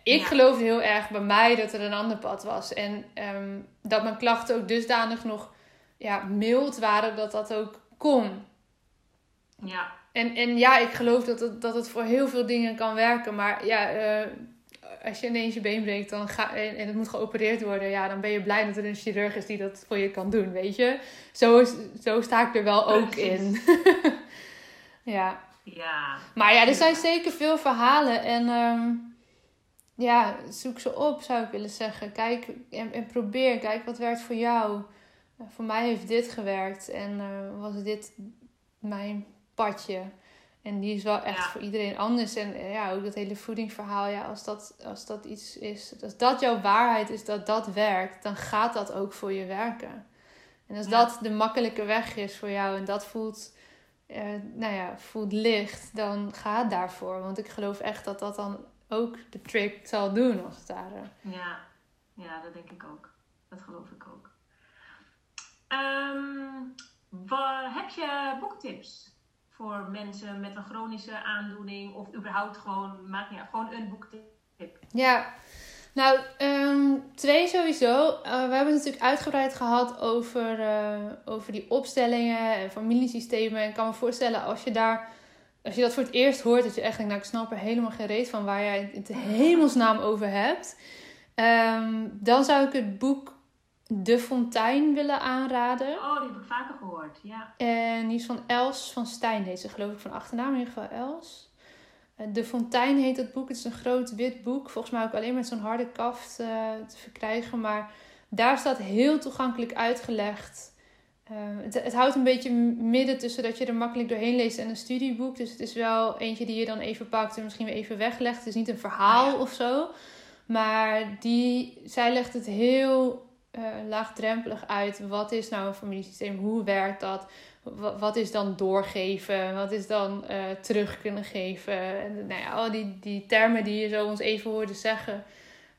Ik ja. geloofde heel erg bij mij dat er een ander pad was. En um, dat mijn klachten ook dusdanig nog ja, mild waren dat dat ook kon. Ja. En, en ja, ik geloof dat het, dat het voor heel veel dingen kan werken. Maar ja, uh, als je ineens je been breekt dan ga, en, het moet geopereerd worden, ja, dan ben je blij dat er een chirurg is die dat voor je kan doen, weet je. Zo, is, zo sta ik er wel ook in. <laughs> ja. ja. Maar ja, er zijn zeker veel verhalen en um, ja, zoek ze op, zou ik willen zeggen. Kijk en, en probeer, kijk wat werkt voor jou. Voor mij heeft dit gewerkt en uh, was dit mijn padje. En die is wel echt ja. voor iedereen anders. En eh, ja, ook dat hele voedingsverhaal. Ja, als dat, als dat iets is, als dat jouw waarheid is, dat dat werkt, dan gaat dat ook voor je werken. En als ja. dat de makkelijke weg is voor jou en dat voelt, uh, nou ja, voelt licht, dan ga daarvoor. Want ik geloof echt dat dat dan ook de trick zal doen, als het ware. Ja, ja dat denk ik ook. Dat geloof ik ook. Um, waar, heb je boektips? Voor mensen met een chronische aandoening of überhaupt gewoon, maakt niet uit, gewoon een boektip? Ja, Nou, ehm, twee sowieso. Uh, we hebben het natuurlijk uitgebreid gehad over, uh, over die opstellingen en familiesystemen. En ik kan me voorstellen als je daar, als je dat voor het eerst hoort, dat je echt denkt, nou ik snap er helemaal geen reet van waar jij het in hemelsnaam over hebt. Um, dan zou ik het boek De Fontein willen aanraden. Oh, die heb ik vaker gehoord, ja. En die is van Els van Stijn, heet ze geloof ik van achternaam in ieder geval Els. Eh, de Fontein heet het boek. Het is een groot wit boek. Volgens mij ook alleen met zo'n harde kaft uh, te verkrijgen. Maar daar staat heel toegankelijk uitgelegd. Uh, het, het, houdt een beetje midden tussen dat je er makkelijk doorheen leest en een studieboek. Dus het is wel eentje die je dan even pakt en misschien weer even weglegt. Het is niet een verhaal ja. of zo. Maar die, zij legt het heel uh, laagdrempelig uit. Wat is nou een familiesysteem? Hoe werkt dat? wat is dan doorgeven? Wat is dan uh, terug kunnen geven? En nou ja, al die, die termen die je zo ons even hoorde zeggen,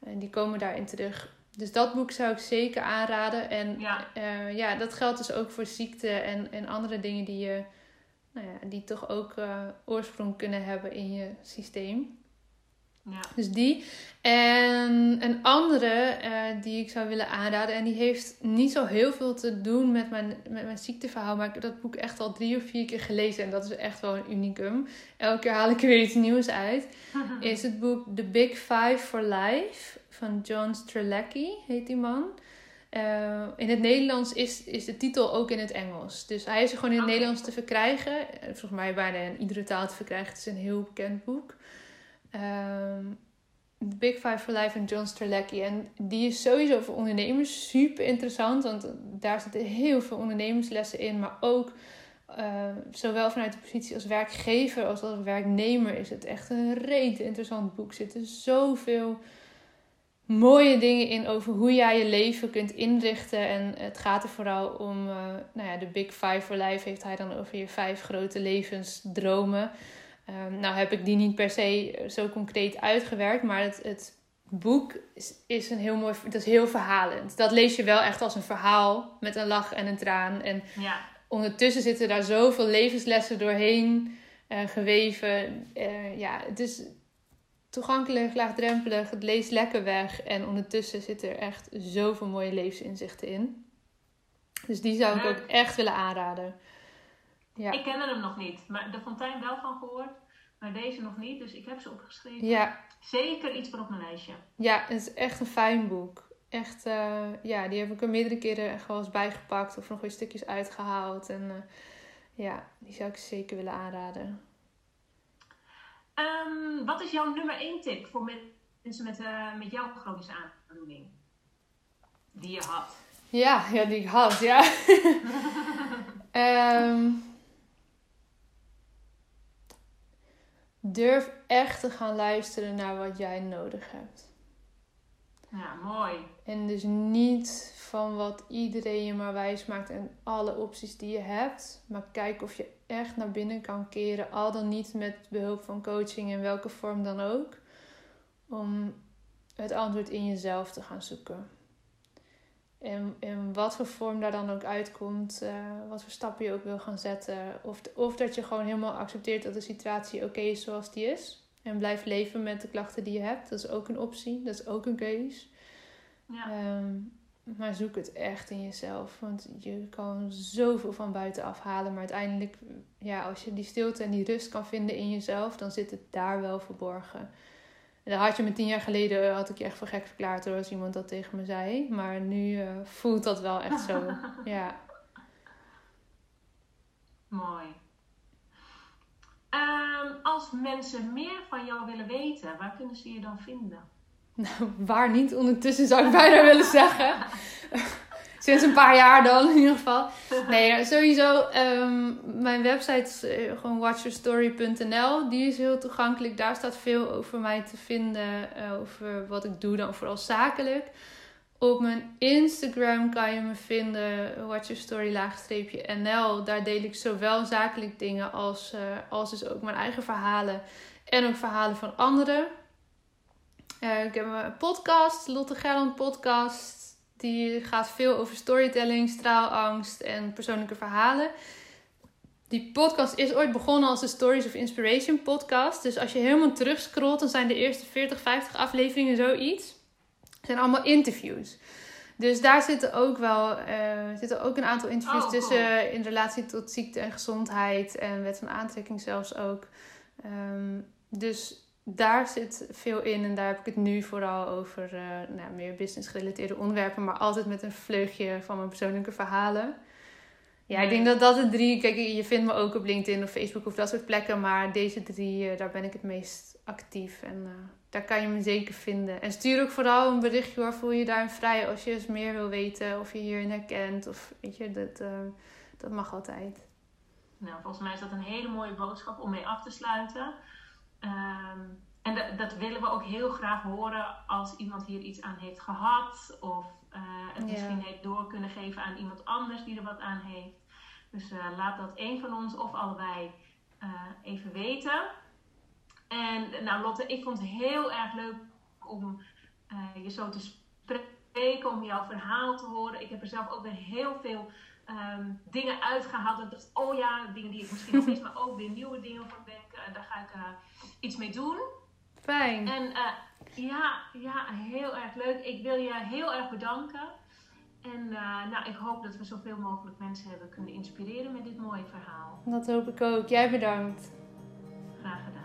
uh, die komen daarin terug. Dus dat boek zou ik zeker aanraden. En ja, ja dat geldt dus ook voor ziekte en, en andere dingen die, je, nou ja, die toch ook oorsprong kunnen hebben in je systeem. Ja. Dus die. En een andere uh, die ik zou willen aanraden. En die heeft niet zo heel veel te doen met mijn, met mijn ziekteverhaal. Maar ik heb dat boek echt al drie of vier keer gelezen. En dat is echt wel een unicum. Elke keer haal ik er weer iets nieuws uit. <laughs> is het boek The Big Five for Life. Van John Strelacki heet die man. Uh, in het Nederlands is, is de titel ook in het Engels. Dus hij is er gewoon in het. Nederlands te verkrijgen. Volgens mij bijna in iedere taal te verkrijgen. Het is een heel bekend boek. Um, The Big Five for Life en John Strelacki. En die is sowieso voor ondernemers super interessant. Want daar zitten heel veel ondernemerslessen in. Maar ook uh, zowel vanuit de positie als werkgever als als werknemer is het echt een reet interessant boek. Er zitten zoveel mooie dingen in over hoe jij je leven kunt inrichten. En het gaat er vooral om, uh, nou ja, de Big Five for Life heeft hij dan over je vijf grote levensdromen. Um, nou heb ik die niet per se zo concreet uitgewerkt, maar het, het boek is, is, een heel mooi, het is heel verhalend. Dat lees je wel echt als een verhaal met een lach en een traan. En ja. ondertussen zitten daar zoveel levenslessen doorheen uh, geweven. Uh, ja, het is toegankelijk, laagdrempelig, het leest lekker weg. En ondertussen zitten er echt zoveel mooie levensinzichten in. Dus die zou ik ook echt willen aanraden. Ja. Ik ken hem nog niet, maar de Fontein wel van gehoord, maar deze nog niet. Dus ik heb ze opgeschreven. Ja. Zeker iets voor op mijn lijstje. Ja, het is echt een fijn boek. Echt, uh, ja, die heb ik er meerdere keren echt wel eens bijgepakt of nog weer stukjes uitgehaald. En uh, ja, die zou ik zeker willen aanraden. Um, wat is jouw nummer één tip voor mensen met, uh, met jouw chronische aandoening? Die je had. Ja, ja die ik had, ja. um, <laughs> durf echt te gaan luisteren naar wat jij nodig hebt. Ja, mooi. En dus niet van wat iedereen je maar wijs maakt en alle opties die je hebt. Maar kijk of je echt naar binnen kan keren. Al dan niet met behulp van coaching in welke vorm dan ook. Om het antwoord in jezelf te gaan zoeken. En, en wat voor vorm daar dan ook uitkomt, uh, wat voor stappen je ook wil gaan zetten. Of, of dat je gewoon helemaal accepteert dat de situatie oké is zoals die is. En blijft leven met de klachten die je hebt. Dat is ook een optie, dat is ook een keus. Ja. Um, maar zoek het echt in jezelf. Want je kan zoveel van buitenaf halen. Maar uiteindelijk, ja, als je die stilte en die rust kan vinden in jezelf, dan zit het daar wel verborgen. En dat had je me tien jaar geleden, had ik je echt voor gek verklaard hoor, als iemand dat tegen me zei. Maar nu uh, voelt dat wel echt zo. <laughs> ja. Mooi. Um, als mensen meer van jou willen weten, waar kunnen ze je dan vinden? Nou, waar niet ondertussen zou ik bijna willen zeggen. <laughs> Sinds een paar jaar dan in ieder geval. <laughs> Nee, sowieso. Um, mijn website is uh, gewoon watchyourstory.nl. Die is heel toegankelijk. Daar staat veel over mij te vinden. Uh, over wat ik doe dan vooral zakelijk. Op mijn Instagram kan je me vinden. watchyourstory-nl. Daar deel ik zowel zakelijk dingen als, uh, als dus ook mijn eigen verhalen. En ook verhalen van anderen. ik heb een podcast, Lotte Gerland podcast. Die gaat veel over storytelling, straalangst en persoonlijke verhalen. Die podcast is ooit begonnen als de Stories of Inspiration podcast. Dus als je helemaal terugscrollt, dan zijn de eerste 40, 50 afleveringen zoiets. zijn allemaal interviews. Dus daar zitten ook wel uh, zitten ook een aantal interviews oh, tussen in relatie tot ziekte en gezondheid en wet van aantrekking zelfs ook. Um, dus daar zit veel in en daar heb ik het nu vooral over uh, nou, meer business gerelateerde onderwerpen, maar altijd met een vleugje van mijn persoonlijke verhalen. Ja, ik denk dat dat de drie. Kijk, je vindt me ook op LinkedIn of Facebook of dat soort plekken. Maar deze drie, uh, daar ben ik het meest actief. En uh, daar kan je me zeker vinden. En stuur ook vooral een berichtje hoor. Voel je daarin vrij als je eens meer wil weten. Of je hierin herkent. Of weet je, dat, uh, dat mag altijd. Nou, volgens mij is dat een hele mooie boodschap om mee af te sluiten. Um, en dat, dat willen we ook heel graag horen als iemand hier iets aan heeft gehad. Of uh, het misschien heeft door kunnen geven aan iemand anders die er wat aan heeft. Dus uh, laat dat een van ons of allebei uh, even weten. En nou Lotte, ik vond het heel erg leuk om je zo te spreken, om jouw verhaal te horen. Ik heb er zelf ook weer heel veel um, dingen uitgehaald. Ik dacht, oh ja, dingen die ik misschien nog wist, <laughs> maar ook weer nieuwe dingen van denken. Daar ga ik iets mee doen. Fijn. En uh, ja, ja, heel erg leuk. Ik wil je heel erg bedanken. En uh, nou, ik hoop dat we zoveel mogelijk mensen hebben kunnen inspireren met dit mooie verhaal. Dat hoop ik ook. Jij bedankt. Graag gedaan.